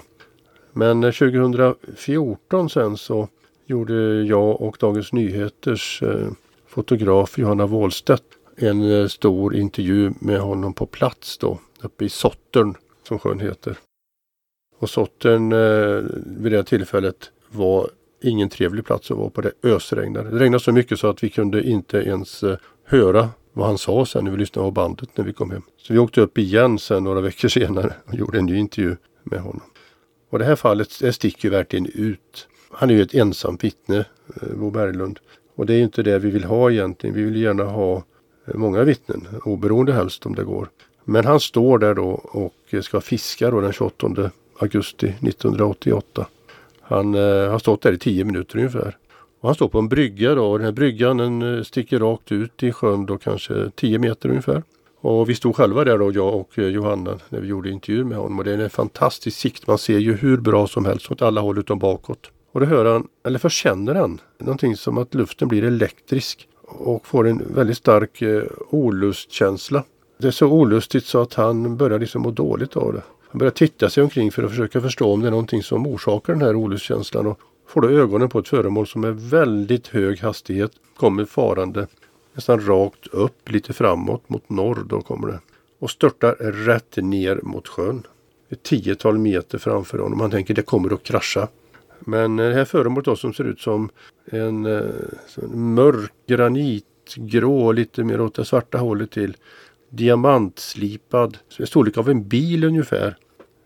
Men eh, 2014 sen så gjorde jag och Dagens Nyheters eh, fotograf Johanna Wåhlstedt en eh, stor intervju med honom på plats då uppe i Sottern som sjön heter. Och Sottern eh, vid det tillfället var ingen trevlig plats att vara på. Det ösregnade. Det regnade så mycket så att vi kunde inte ens höra vad han sa sen när vi lyssnade på bandet när vi kom hem. Så vi åkte upp igen sen några veckor senare och gjorde en ny intervju med honom. Och det här fallet det sticker verkligen ut. Han är ju ett ensamt vittne, eh, Bo Berglund. Och det är inte det vi vill ha egentligen. Vi vill gärna ha eh, många vittnen, oberoende helst om det går. Men han står där då och eh, ska fiska då den 28 augusti 1988. Han eh, har stått där i 10 minuter ungefär. Och han står på en brygga då och den här bryggan den sticker rakt ut i sjön då kanske 10 meter ungefär. Och vi stod själva där då, jag och Johanna, när vi gjorde intervjuer med honom. Och det är en fantastisk sikt. Man ser ju hur bra som helst åt alla håll utom bakåt. Och då hör han, eller först känner han, någonting som att luften blir elektrisk och får en väldigt stark eh, olustkänsla. Det är så olustigt så att han börjar liksom må dåligt av det. Han börjar titta sig omkring för att försöka förstå om det är någonting som orsakar den här olustkänslan och får då ögonen på ett föremål som med väldigt hög hastighet kommer farande nästan rakt upp, lite framåt mot norr då kommer det. Och störtar rätt ner mot sjön. Ett tiotal meter framför honom. Han tänker det kommer att krascha. Men det här föremålet då som ser ut som en, eh, mörk granitgrå, lite mer åt det svarta hållet till. Diamantslipad, storlek av en bil ungefär.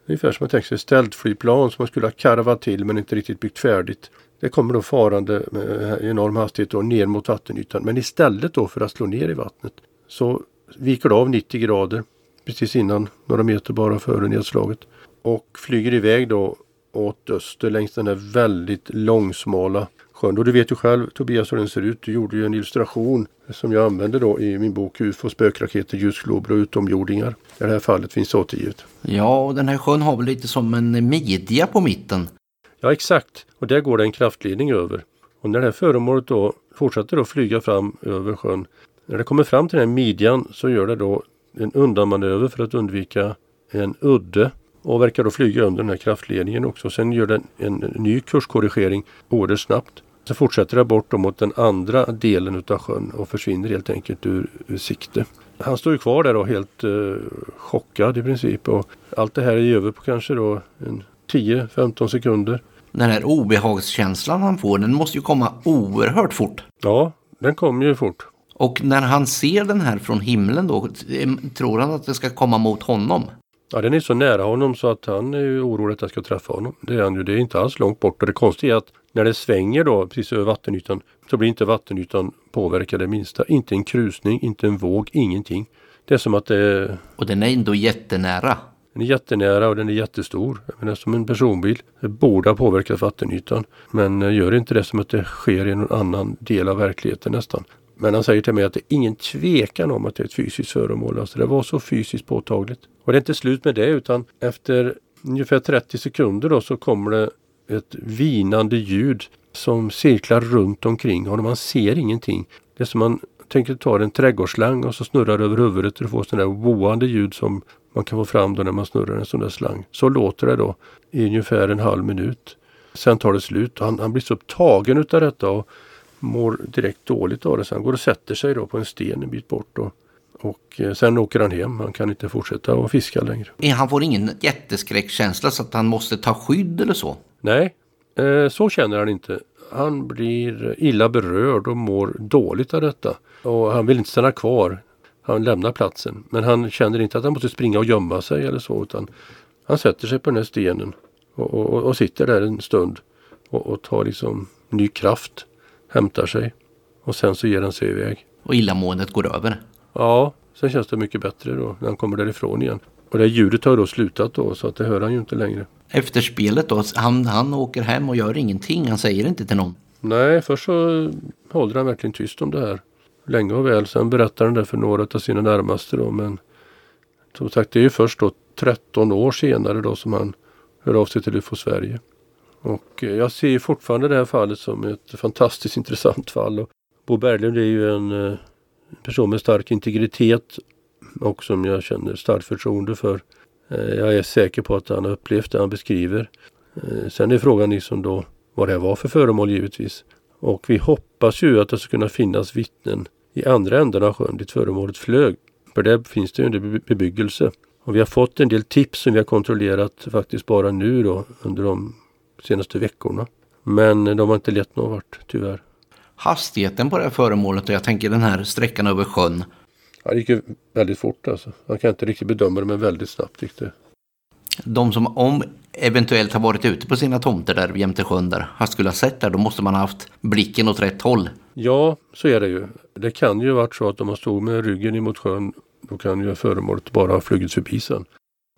Ungefär som man tänker sig ett ställflygplan som man skulle ha karvat till men inte riktigt byggt färdigt. Det kommer då farande med enorm hastighet och ner mot vattenytan. Men istället då för att slå ner i vattnet så viker det av 90 grader precis innan, några meter bara före nedslaget. Och flyger iväg då åt öster längs den här väldigt långsmala sjön. Och du vet ju själv Tobias hur den ser ut. Du gjorde ju en illustration som jag använde då i min bok UFO, spökraketer, ljusglober och utomjordingar. I det här fallet finns återgivet. Ja, och den här sjön har väl lite som en midja på mitten. Ja exakt, och där går det en kraftledning över. Och när det här föremålet då fortsätter att flyga fram över sjön. När det kommer fram till den här midjan så gör det då en undanmanöver för att undvika en udde och verkar då flyga under den här kraftledningen också. Sen gör den en ny kurskorrigering oerhört snabbt. Sen fortsätter det bort mot den andra delen utav sjön och försvinner helt enkelt ur, ur sikte. Han står ju kvar där och helt eh, chockad i princip och allt det här är över på kanske då en 10-15 sekunder. Den här obehagskänslan han får, den måste ju komma oerhört fort. Ja, den kommer ju fort. Och när han ser den här från himlen då, tror han att det ska komma mot honom? Ja, den är så nära honom så att han är ju orolig att den ska träffa honom. Det är han ju. Det är inte alls långt bort. Och det konstiga är att när det svänger då precis över vattenytan så blir inte vattenytan påverkad det minsta. Inte en krusning, inte en våg, ingenting. Det är som att det är... Och den är ändå jättenära. Den är jättenära och den är jättestor. Jag menar, som en personbil. Det borde ha påverkat vattenytan. Men eh, gör inte det som att det sker i någon annan del av verkligheten nästan. Men han säger till mig att det är ingen tvekan om att det är ett fysiskt föremål. Alltså det var så fysiskt påtagligt. Och det är inte slut med det utan efter ungefär 30 sekunder då så kommer det ett vinande ljud som cirklar runt omkring honom. Man ser ingenting. Det är som man tänker ta en trädgårdsslang och så snurrar över huvudet och får sådana där woande ljud som man kan få fram då när man snurrar en sån där slang. Så låter det då i ungefär en halv minut. Sen tar det slut och han, han blir så upptagen utav detta och mår direkt dåligt av det. Så han går och sätter sig då på en sten en bit bort. Och, och eh, sen åker han hem. Han kan inte fortsätta att fiska längre. Han får ingen jätteskräckkänsla så att han måste ta skydd eller så? Nej, eh, så känner han inte. Han blir illa berörd och mår dåligt av detta. Och han vill inte stanna kvar. Han lämnar platsen. Men han känner inte att han måste springa och gömma sig eller så. Utan han sätter sig på den här stenen och, och, och sitter där en stund och, och tar liksom ny kraft hämtar sig och sen så ger han sig iväg. Och illamåendet går över? Ja, sen känns det mycket bättre då när han kommer därifrån igen. Och det ljudet har då slutat då så att det hör han ju inte längre. Efter spelet då, han, han åker hem och gör ingenting, han säger inte till någon? Nej, först så håller han verkligen tyst om det här. Länge och väl, sen berättar han det för några av sina närmaste då men som sagt det är ju först då 13 år senare då som han hör av sig till UFO Sverige. Och eh, jag ser fortfarande det här fallet som ett fantastiskt intressant fall. Och Bo Berglund är ju en eh, person med stark integritet och som jag känner starkt förtroende för. Eh, jag är säker på att han har upplevt det han beskriver. Eh, sen är frågan liksom då vad det här var för föremål givetvis. Och vi hoppas ju att det ska kunna finnas vittnen i andra änden av sjön dit föremålet flög. För där finns det ju en bebyggelse. Och vi har fått en del tips som vi har kontrollerat faktiskt bara nu då under de senaste veckorna. Men de har inte lett någon vart tyvärr. Hastigheten på det här föremålet och jag tänker den här sträckan över sjön. Ja, det gick ju väldigt fort alltså. Man kan inte riktigt bedöma det men väldigt snabbt gick det. De som om eventuellt har varit ute på sina tomter där jämte sjön där har skulle ha sett det, då måste man ha haft blicken åt rätt håll. Ja, så är det ju. Det kan ju varit så att om man stod med ryggen emot sjön då kan ju föremålet bara ha flugit förbi sen.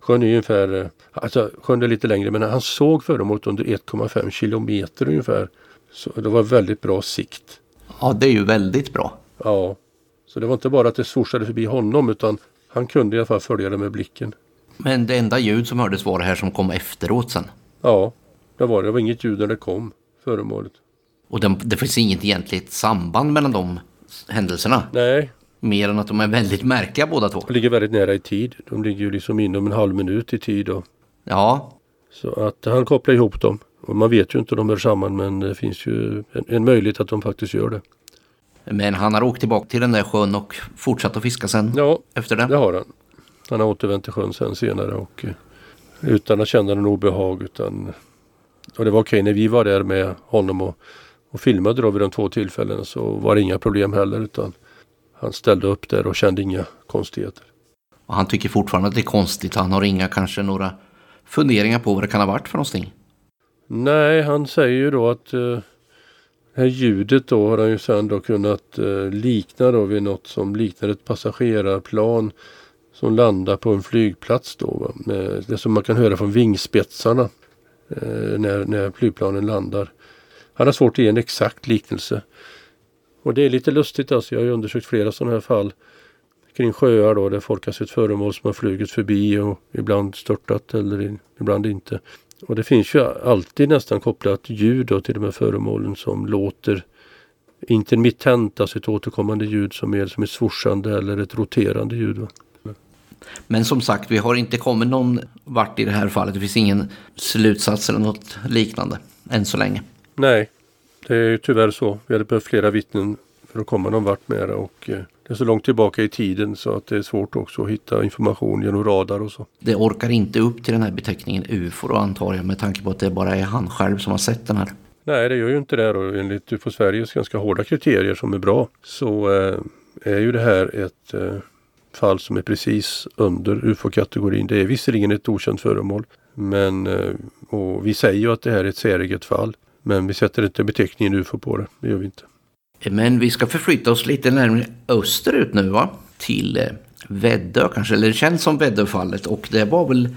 Sjön är ungefär, eh, alltså sjön är lite längre men han såg föremålet under 1,5 kilometer ungefär. Så det var väldigt bra sikt. Ja det är ju väldigt bra. Ja. Så det var inte bara att det svorsade förbi honom utan han kunde i alla fall följa det med blicken. Men det enda ljud som hördes var det här som kom efteråt sen? Ja, det var det. Det var inget ljud när det kom. föremålet. Och det, det finns inget egentligt samband mellan de händelserna. Nej, Mer än att de är väldigt märkliga båda två. de ligger väldigt nära i tid. De ligger ju liksom inom en halv minut i tid. Och, Ja, så att han kopplar ihop dem. Och man vet ju inte om de hör samman men det finns ju en, en möjlighet att de faktiskt gör det. men han har åkt tillbaka till den där sjön och fortsatt att fiska sen Ja, efter det. det har han. Han har återvänt till sjön sen senare och eh, utan att känna någon obehag. Utan, och det var okej när vi var där med honom och, och filmade då vid de två tillfällena så var det inga problem heller. Utan han ställde upp där och kände inga konstigheter. Och han tycker fortfarande att det är konstigt. Han har inga kanske några funderingar på vad det kan ha varit för någonting. Nej, han säger ju då att eh, det här ljudet då har han ju sen då kunnat eh, likna då vid något som liknar ett passagerarplan som landar på en flygplats då. Va? Det som man kan höra från vingspetsarna eh, när, när flygplanen landar. Han har svårt att ge en exakt liknelse. Och det är lite lustigt alltså. Jag har ju undersökt flera sådana här fall kring sjöar då där folk har sett föremål som har flugit förbi och ibland störtat eller ibland inte. Och det finns ju alltid nästan kopplat ljud då till de här föremålen som låter intermittent, alltså ett återkommande ljud som är som ett swoshande eller ett roterande ljud. Va? Men som sagt, vi har inte kommit någon vart i det här fallet. Det finns ingen slutsats eller något liknande än så länge. Nej, det är tyvärr så. Vi hade behövt flera vittnen för att komma någon vart med det och eh, det är så långt tillbaka i tiden så att det är svårt också att hitta information genom radar och så. Det orkar inte upp till den här beteckningen UFO då antar jag med tanke på att det bara är han själv som har sett den här. Nej, det gör ju inte det och enligt UFO Sveriges ganska hårda kriterier som är bra så eh, är ju det här ett eh, fall som är precis under UFO-kategorin. Det är visserligen ett okänt föremål men eh, och vi säger ju att det här är ett säreget fall. Men vi sätter inte beteckningen UFO på det. Det gör vi inte. Men vi ska förflytta oss lite närmare österut nu va? Till eh, Väddö kanske, eller det känns som Väddöfallet. Och det var väl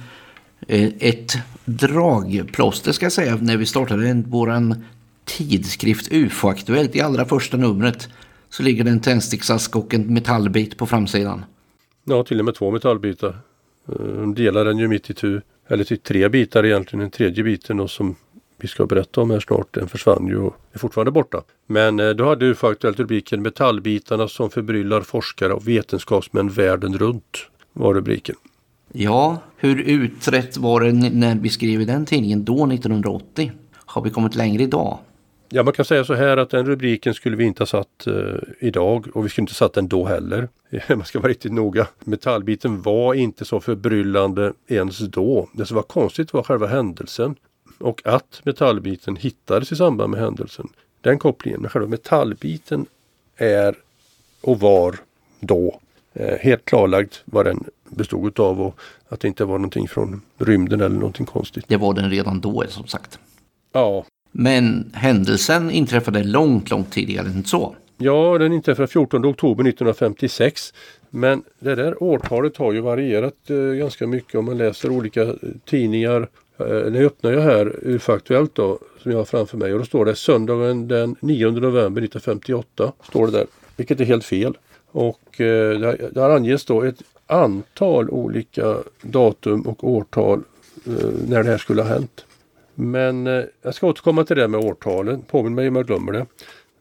eh, ett dragplåster ska jag säga när vi startade vår våran tidskrift UFO-aktuellt. I allra första numret så ligger det en tändsticksask och en metallbit på framsidan. Ja, till och med två metallbitar. Eh, de delar den ju mitt i tu. Eller till tre bitar egentligen. Den tredje biten och som vi ska berätta om här snart, den försvann ju och är fortfarande borta. Men eh, då hade UFO Aktuellt rubriken Metallbitarna som förbryllar forskare och vetenskapsmän världen runt. Var rubriken. Ja, hur utrett var det när vi skrev den tidningen då 1980? Har vi kommit längre idag? Ja, man kan säga så här att den rubriken skulle vi inte ha satt eh, idag och vi skulle inte satt den då heller. man ska vara riktigt noga. Metallbiten var inte så förbryllande ens då. Det som var konstigt var själva händelsen och att metallbiten hittades i samband med händelsen. Den kopplingen, men själva metallbiten är och var då eh, helt klarlagd vad den bestod utav och att det inte var någonting från rymden eller någonting konstigt. Det var den redan då som sagt. Ja, Men händelsen inträffade långt, långt tidigare än så. Ja, den inträffade 14 oktober 1956. Men det där årtalet har ju varierat eh, ganska mycket om man läser olika eh, tidningar. Eh, nu öppnar jag här Urfaktuellt då, som jag har framför mig och då står det söndagen den 9 november 1958. Står det där, vilket är helt fel. Och eh, där, där anges då ett antal olika datum och årtal eh, när det här skulle ha hänt. Men eh, jag ska återkomma till det med årtalen. Påminn mig om jag glömmer det.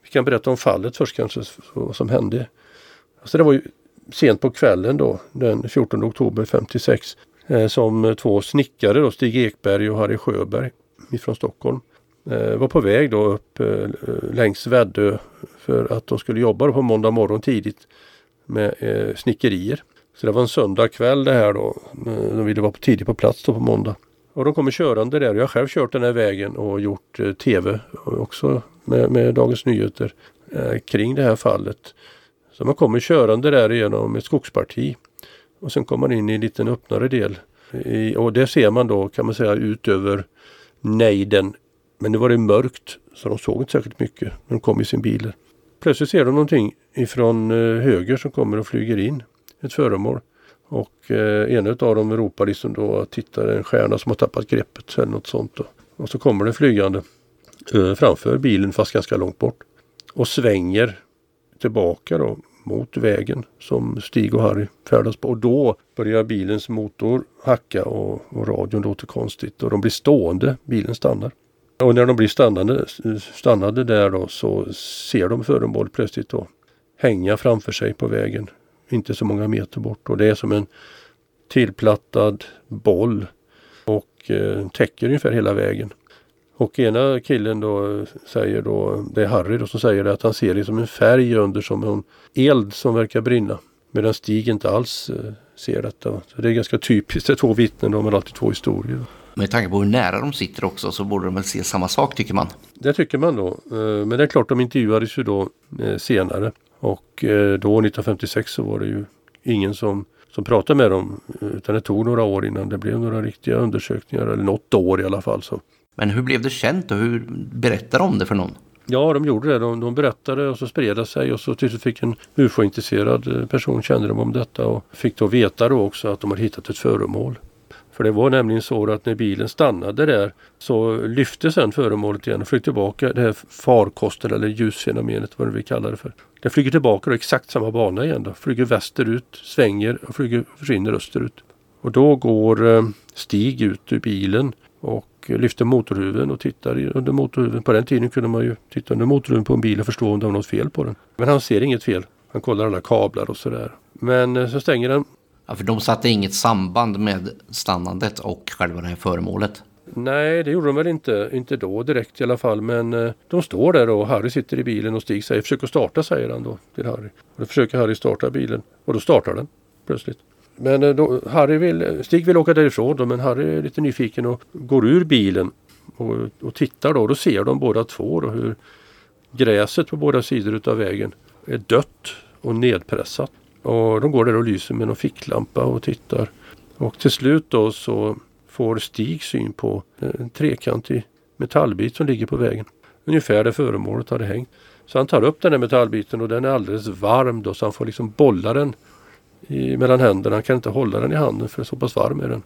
Vi kan berätta om fallet först kanske, vad som hände. Alltså det var ju sent på kvällen då, den 14 oktober 56, Eh, som två snickare då, Stig Ekberg och Harry Sjöberg ifrån Stockholm eh, var på väg då upp eh, längs Väddö för att de skulle jobba på måndag morgon tidigt med snickerier. Så det var en söndag kväll det här då. De ville vara tidigt på plats då på måndag. Och de kommer körande där. Jag har själv kört den här vägen och gjort tv också med, med Dagens Nyheter kring det här fallet. Så man kommer körande där genom ett skogsparti. Och sen kommer man in i en liten öppnare del. I, och det ser man då kan man säga ut över nejden. Men nu var det mörkt så de såg inte särskilt mycket när de kom i sin bil. Plötsligt ser de någonting ifrån eh, höger som kommer och flyger in. Ett föremål. Och eh, en av dem ropar liksom då att titta det är en stjärna som har tappat greppet eller något sånt. Då. Och så kommer det flygande eh, framför bilen fast ganska långt bort. Och svänger tillbaka då mot vägen som Stig och Harry färdas på. Och då börjar bilens motor hacka och, och radion låter konstigt och de blir stående. Bilen stannar. Och när de blir stannade, stannade där då så ser de föremål plötsligt då hänga framför sig på vägen. Inte så många meter bort och det är som en tillplattad boll och eh, täcker ungefär hela vägen. Och ena killen då säger då, det är Harry då som säger det, att han ser det som en färg under som en eld som verkar brinna. Medan Stig inte alls eh, ser detta. Så det är ganska typiskt, det är två vittnen, de har alltid två historier. Med tanke på hur nära de sitter också så borde de väl se samma sak tycker man. Det tycker man då. Eh, men det är klart de intervjuades ju då eh, senare. Och då 1956 så var det ju ingen som, som pratade med dem. Utan det tog några år innan det blev några riktiga undersökningar. Eller något år i alla fall. Så. Men hur blev det känt och hur berättade de det för någon? Ja, de gjorde det. De, de berättade och så spred det sig och så till slut fick en ufo-intresserad eh, person kännedom om detta och fick då veta då också att de hade hittat ett föremål. För det var nämligen så att när bilen stannade där så lyfte sen föremålet igen och flög tillbaka. Det här farkosten eller ljusfenomenet vad vi kallar det för. Det flyger tillbaka och exakt samma bana igen då. Flyger västerut, svänger och flyger, försvinner österut. Och då går eh, Stig ut ur bilen och lyfter motorhuven och tittar under motorhuven. På den tiden kunde man ju titta under motorhuven på en bil och förstå om det var något fel på den. Men han ser inget fel. Han kollar alla kablar och sådär. Men eh, så stänger den Ja, för de satte inget samband med stannandet och själva det här föremålet. Nej, det gjorde de väl inte. Inte då direkt i alla fall. Men eh, de står där och Harry sitter i bilen och Stig säger försök att starta säger han då till Harry. Och då försöker Harry starta bilen och då startar den plötsligt. Men eh, då, Harry vill, Stig vill åka därifrån då men Harry är lite nyfiken och går ur bilen och, och tittar då. Då ser de båda två då hur gräset på båda sidor utav vägen är dött och nedpressat. Och de går där och lyser med någon ficklampa och tittar. Och till slut då så får Stig syn på en trekantig metallbit som ligger på vägen. Ungefär där föremålet hade hängt. Så han tar upp den här metallbiten och den är alldeles varm då så han får liksom bolla den i, mellan händerna. Han kan inte hålla den i handen för så pass varm är den.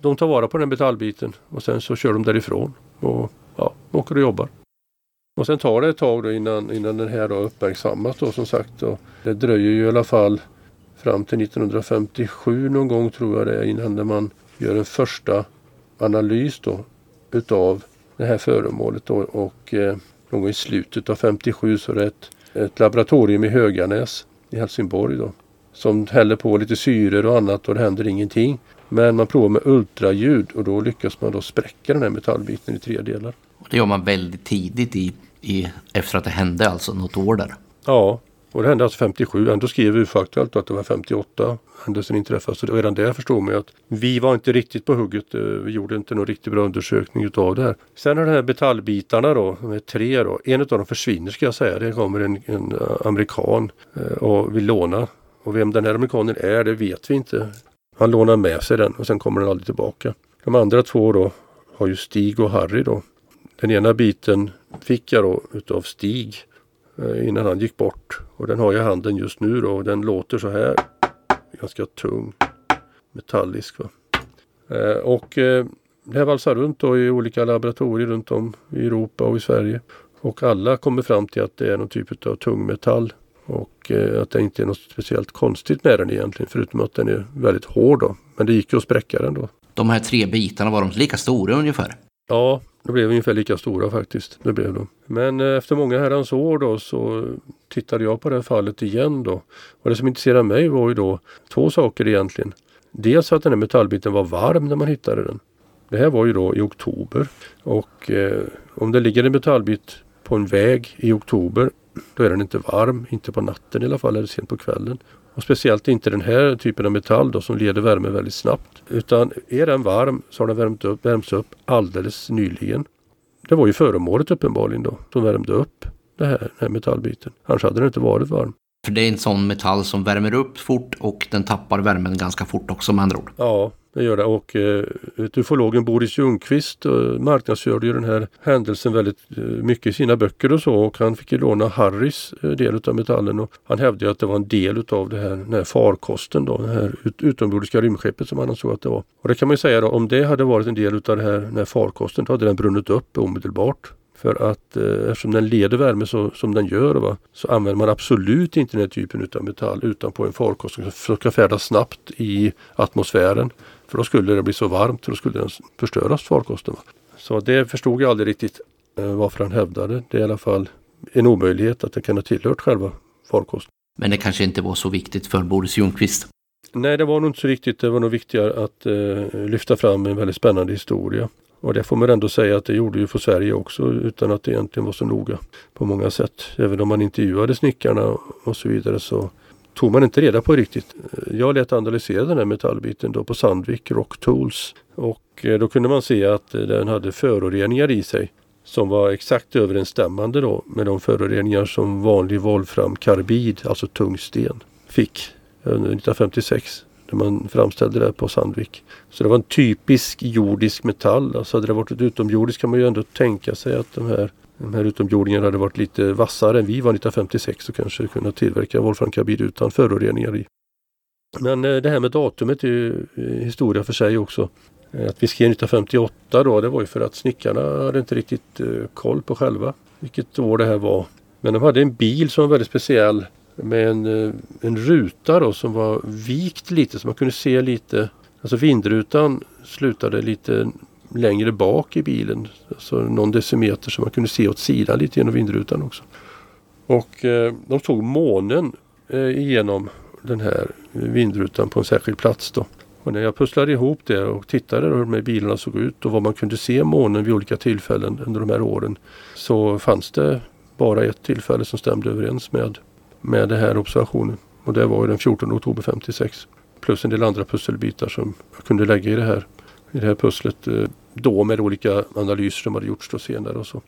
De tar vara på den metallbiten och sen så kör de därifrån och ja, åker och jobbar. Och sen tar det ett tag då innan, innan den här då uppmärksammas då som sagt. Då. Det dröjer ju i alla fall fram till 1957 någon gång tror jag det är innan man gör en första analys då utav det här föremålet då och eh, någon gång i slutet av 57 så är det ett, ett laboratorium i Höganäs i Helsingborg då som häller på lite syror och annat och det händer ingenting. Men man provar med ultraljud och då lyckas man då spräcka den här metallbiten i tre delar. Det gör man väldigt tidigt i, i, efter att det hände, alltså något år där. Ja, och det hände alltså 57. Ändå skrev UFO-aktuellt att det var 58 händelsen inträffade. Så redan där förstår man ju att vi var inte riktigt på hugget. Eh, vi gjorde inte någon riktigt bra undersökning utav det här. Sen har de här metallbitarna då, de är tre då. En av dem försvinner ska jag säga. Det kommer en, en eh, amerikan eh, och vill låna. Och vem den här amerikanen är det vet vi inte. Han lånar med sig den och sen kommer den aldrig tillbaka. De andra två då har ju Stig och Harry då. Den ena biten fick jag då utav Stig eh, innan han gick bort. Och den har jag i handen just nu då och den låter så här. Ganska tung. Metallisk. Va? Eh, och eh, det här valsar runt då i olika laboratorier runt om i Europa och i Sverige. Och alla kommer fram till att det är någon typ av tungmetall. Och att det inte är något speciellt konstigt med den egentligen förutom att den är väldigt hård. Då. Men det gick ju att spräcka den då. De här tre bitarna, var de lika stora ungefär? Ja, de blev ungefär lika stora faktiskt. Det blev de. Men eh, efter många herrans år då så tittade jag på det här fallet igen då. Och det som intresserade mig var ju då två saker egentligen. Dels att den här metallbiten var varm när man hittade den. Det här var ju då i oktober. Och eh, om det ligger en metallbit på en väg i oktober då är den inte varm, inte på natten i alla fall eller sent på kvällen. Och speciellt inte den här typen av metall då som leder värme väldigt snabbt. Utan är den varm så har den värmt upp, värmts upp alldeles nyligen. Det var ju föremålet uppenbarligen då som värmde upp det här, den här metallbiten. Annars hade den inte varit varm. För det är en sån metall som värmer upp fort och den tappar värmen ganska fort också med andra ord. Ja, det gör det. Och eh, ufologen Boris Ljungqvist eh, marknadsförde ju den här händelsen väldigt eh, mycket i sina böcker och så. Och han fick ju låna Harrys eh, del av metallen. Och han hävdade att det var en del av det här, den här farkosten då. Det här ut, utomjordiska rymdskeppet som han ansåg att det var. Och det kan man ju säga då, om det hade varit en del av det här, den här farkosten då hade den brunnit upp omedelbart. För att eh, eftersom den leder värme så, som den gör va, så använder man absolut inte den här typen av metall utan på en farkost som ska färdas snabbt i atmosfären. För då skulle det bli så varmt och då skulle den förstöras farkosten. Så det förstod jag aldrig riktigt eh, varför han hävdade. Det är i alla fall en omöjlighet att det kan ha tillhört själva farkosten. Men det kanske inte var så viktigt för Boris Ljungqvist. Nej, det var nog inte så viktigt. Det var nog viktigare att eh, lyfta fram en väldigt spännande historia. Och det får man ändå säga att det gjorde ju för Sverige också utan att det egentligen var så noga på många sätt. Även om man intervjuade snickarna och så vidare så tog man inte reda på riktigt. Jag lät analysera den här metallbiten då på Sandvik Rock Tools och eh, då kunde man se att eh, den hade föroreningar i sig som var exakt överensstämmande då med de föroreningar som vanlig volframkarbid, alltså tungsten, fick under 1956 när man framställde det på Sandvik. Så det var en typisk jordisk metall. Alltså hade det varit utomjordiskt kan man ju ändå tänka sig att de här, de här utomjordingarna hade varit lite vassare än vi var 1956 och kanske kunnat tillverka volframkarbid utan föroreningar i. Men eh, det här med datumet är ju eh, historia för sig också. Eh, att vi skrev 1958 då, det var ju för att snickarna hade inte riktigt koll på själva vilket år det här var. Men de hade en bil som var väldigt speciell med en, en ruta då som var vikt lite så man kunde se lite. Alltså vindrutan slutade lite längre bak i bilen. Alltså någon decimeter så man kunde se åt sidan lite genom vindrutan också. Och eh, de tog månen eh, igenom den här vindrutan på en särskild plats då. Och när jag pusslade ihop det och tittade hur de här bilarna såg ut och vad man kunde se månen vid olika tillfällen under de här åren så fanns det bara ett tillfälle som stämde överens med med den här observationen. Och det var ju den 14 oktober 56. Plus en del andra pusselbitar som jag kunde lägga i det här, i det här pusslet. Eh, då med olika analyser som hade gjorts då senare och så.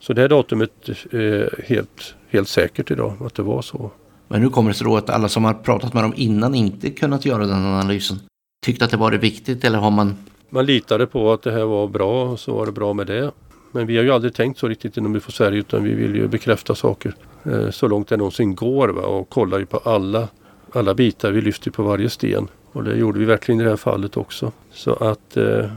Så det här datumet är helt, helt säkert idag att det var så. Men hur kommer det sig då att alla som har pratat med dem innan inte kunnat göra den analysen? Tyckte att det var viktigt eller har man? Man litade på att det här var bra och så var det bra med det. Men vi har ju aldrig tänkt så riktigt inom UFO Sverige utan vi vill ju bekräfta saker eh, så långt det någonsin går va? och kollar ju på alla, alla bitar. Vi lyfter på varje sten och det gjorde vi verkligen i det här fallet också. Så att eh,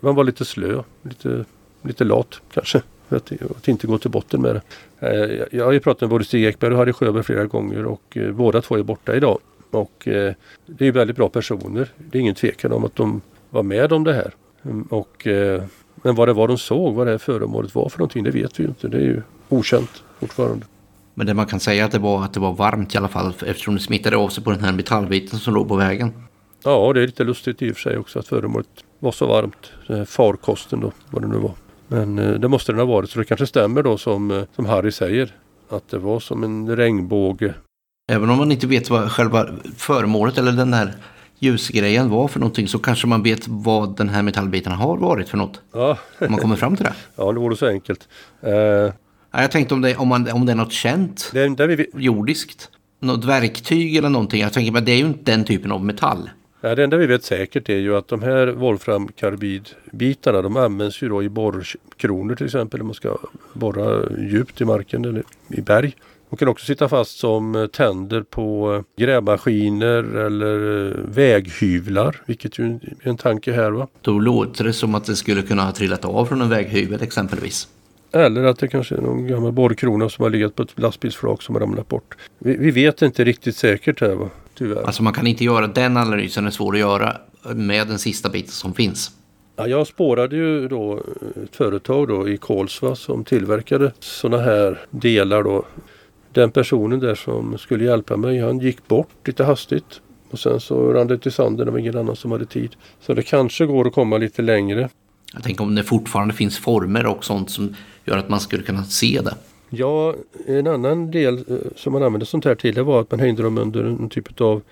man var lite slö, lite, lite lat kanske. För att, att inte gå till botten med det. Eh, jag har ju pratat med både Stig Ekberg och Harry Sjöberg flera gånger och eh, båda två är borta idag. Och eh, det är väldigt bra personer. Det är ingen tvekan om att de var med om det här. Mm, och eh, men vad det var de såg, vad det här föremålet var för någonting, det vet vi ju inte. Det är ju okänt fortfarande. Men det man kan säga att det var att det var varmt i alla fall eftersom det smittade av sig på den här metallbiten som låg på vägen. Ja, det är lite lustigt i och för sig också att föremålet var så varmt. Farkosten då, vad det nu var. Men eh, det måste den ha varit så det kanske stämmer då som, eh, som Harry säger. Att det var som en regnbåge. Även om man inte vet vad själva föremålet eller den här ljusgrejen var för någonting så kanske man vet vad den här metallbiten har varit för något. Ja. Om man kommer fram till det. Ja, det vore så enkelt. Uh, ja, jag tänkte om det, om, man, om det är något känt. Det, det vi... Jordiskt. Något verktyg eller någonting. Jag tänker, men det är ju inte den typen av metall. Ja, det enda vi vet säkert är ju att de här volframkarbidbitarna de används ju då i borrkronor till exempel. Man ska borra djupt i marken eller i berg. De kan också sitta fast som eh, tänder på eh, grävmaskiner eller eh, väghyvlar, vilket ju är en tanke här. Va? Då låter det som att det skulle kunna ha trillat av från en väghyvel exempelvis. Eller att det kanske är någon gammal borrkrona som har legat på ett lastbilsflak som har ramlat bort. Vi, vi, vet inte riktigt säkert här va, tyvärr. Alltså man kan inte göra den analysen, det är svår att göra med den sista biten som finns. Ja, jag spårade ju då ett företag då i Kolsva som tillverkade sådana här delar då den personen där som skulle hjälpa mig han gick bort lite hastigt. Och sen så rann det till sanden, det var ingen annan som hade tid. Så det kanske går att komma lite längre. Jag tänker om det fortfarande finns former och sånt som gör att man skulle kunna se det. Ja, en annan del eh, som man använde sånt här till det var att man hängde dem under en typ av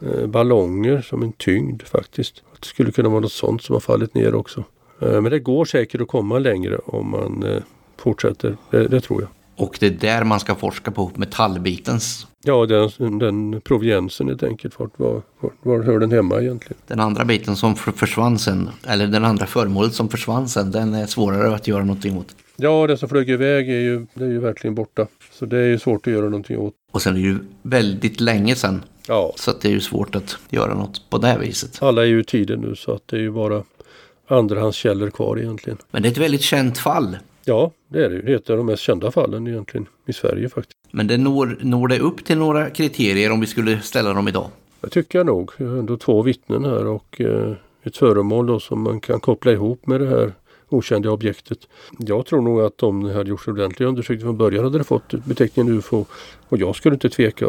eh, ballonger som en tyngd faktiskt. Det skulle kunna vara något sånt som har fallit ner också. Eh, men det går säkert att komma längre om man fortsätter, det, det tror jag. Och det är där man ska forska på metallbitens. Ja, den, den proveniensen helt enkelt. Var, var, var hör den hemma egentligen? Den andra biten som försvann sen, eller den andra föremålet som försvann sen, den är svårare att göra någonting åt. Ja, den som flög iväg är ju, det är ju verkligen borta. Så det är ju svårt att göra någonting åt. Och sen är det ju väldigt länge sedan. Ja. Så att det är ju svårt att göra något på det här viset. Alla är ju i tiden nu så att det är ju bara andrahandskällor kvar egentligen. Men det är ett väldigt känt fall. Ja, det är det ju. Det är ett av de mest kända fallen egentligen i Sverige faktiskt. Men det når, når det upp till några kriterier om vi skulle ställa dem idag? Det tycker jag nog. Jag har ändå två vittnen här och eh, ett föremål då som man kan koppla ihop med det här okända objektet. Jag tror nog att om det hade gjorts ordentlig undersökning från början hade det fått beteckningen UFO. Och jag skulle inte tveka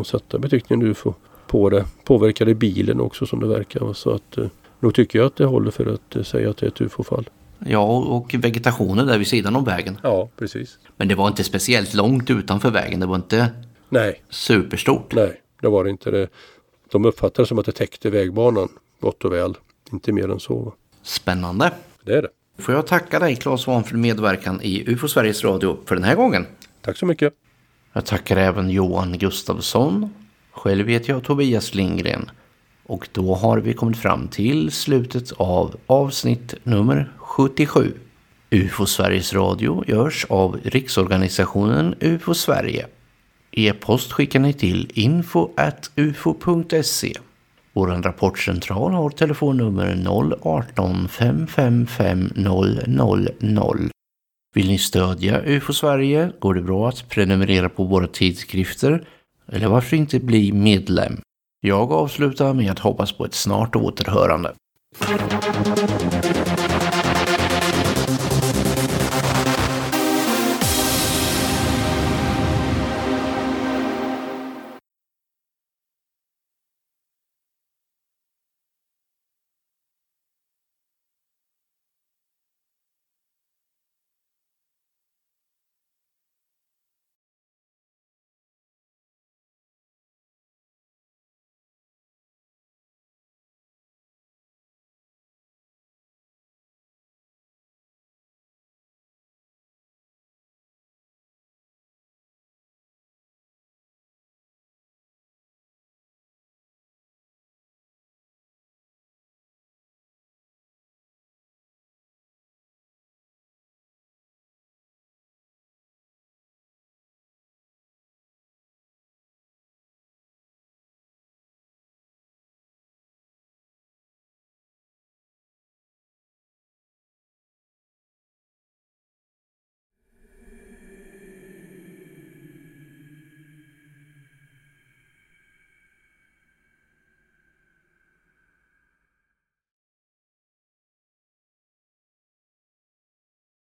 att sätta beteckningen UFO på det. Påverkade bilen också som det verkar. Så att, eh, nog tycker jag att det håller för att eh, säga att det är ett UFO-fall. Ja, och vegetationen där vid sidan om vägen. Ja, precis. Men det var inte speciellt långt utanför vägen. Det var inte Nej, superstort. nej, det var det inte. Det. De uppfattade det som att det täckte vägbanan gott och väl. Inte mer än så. Spännande. Det är det. Får jag tacka dig Claes Svahn för medverkan i UFO Sveriges Radio för den här gången. Tack så mycket. Jag tackar även Johan Gustafsson. Själv heter jag Tobias Lindgren. Och då har vi kommit fram till slutet av avsnitt nummer 77. UFO Sveriges Radio görs av Riksorganisationen UFO Sverige. E-post skickar ni till info.ufo.se. Vår rapportcentral har telefonnummer 018 555 000. Vill ni stödja UFO Sverige går det bra att prenumerera på våra tidskrifter eller varför inte bli medlem. Jag avslutar med att hoppas på ett snart återhörande.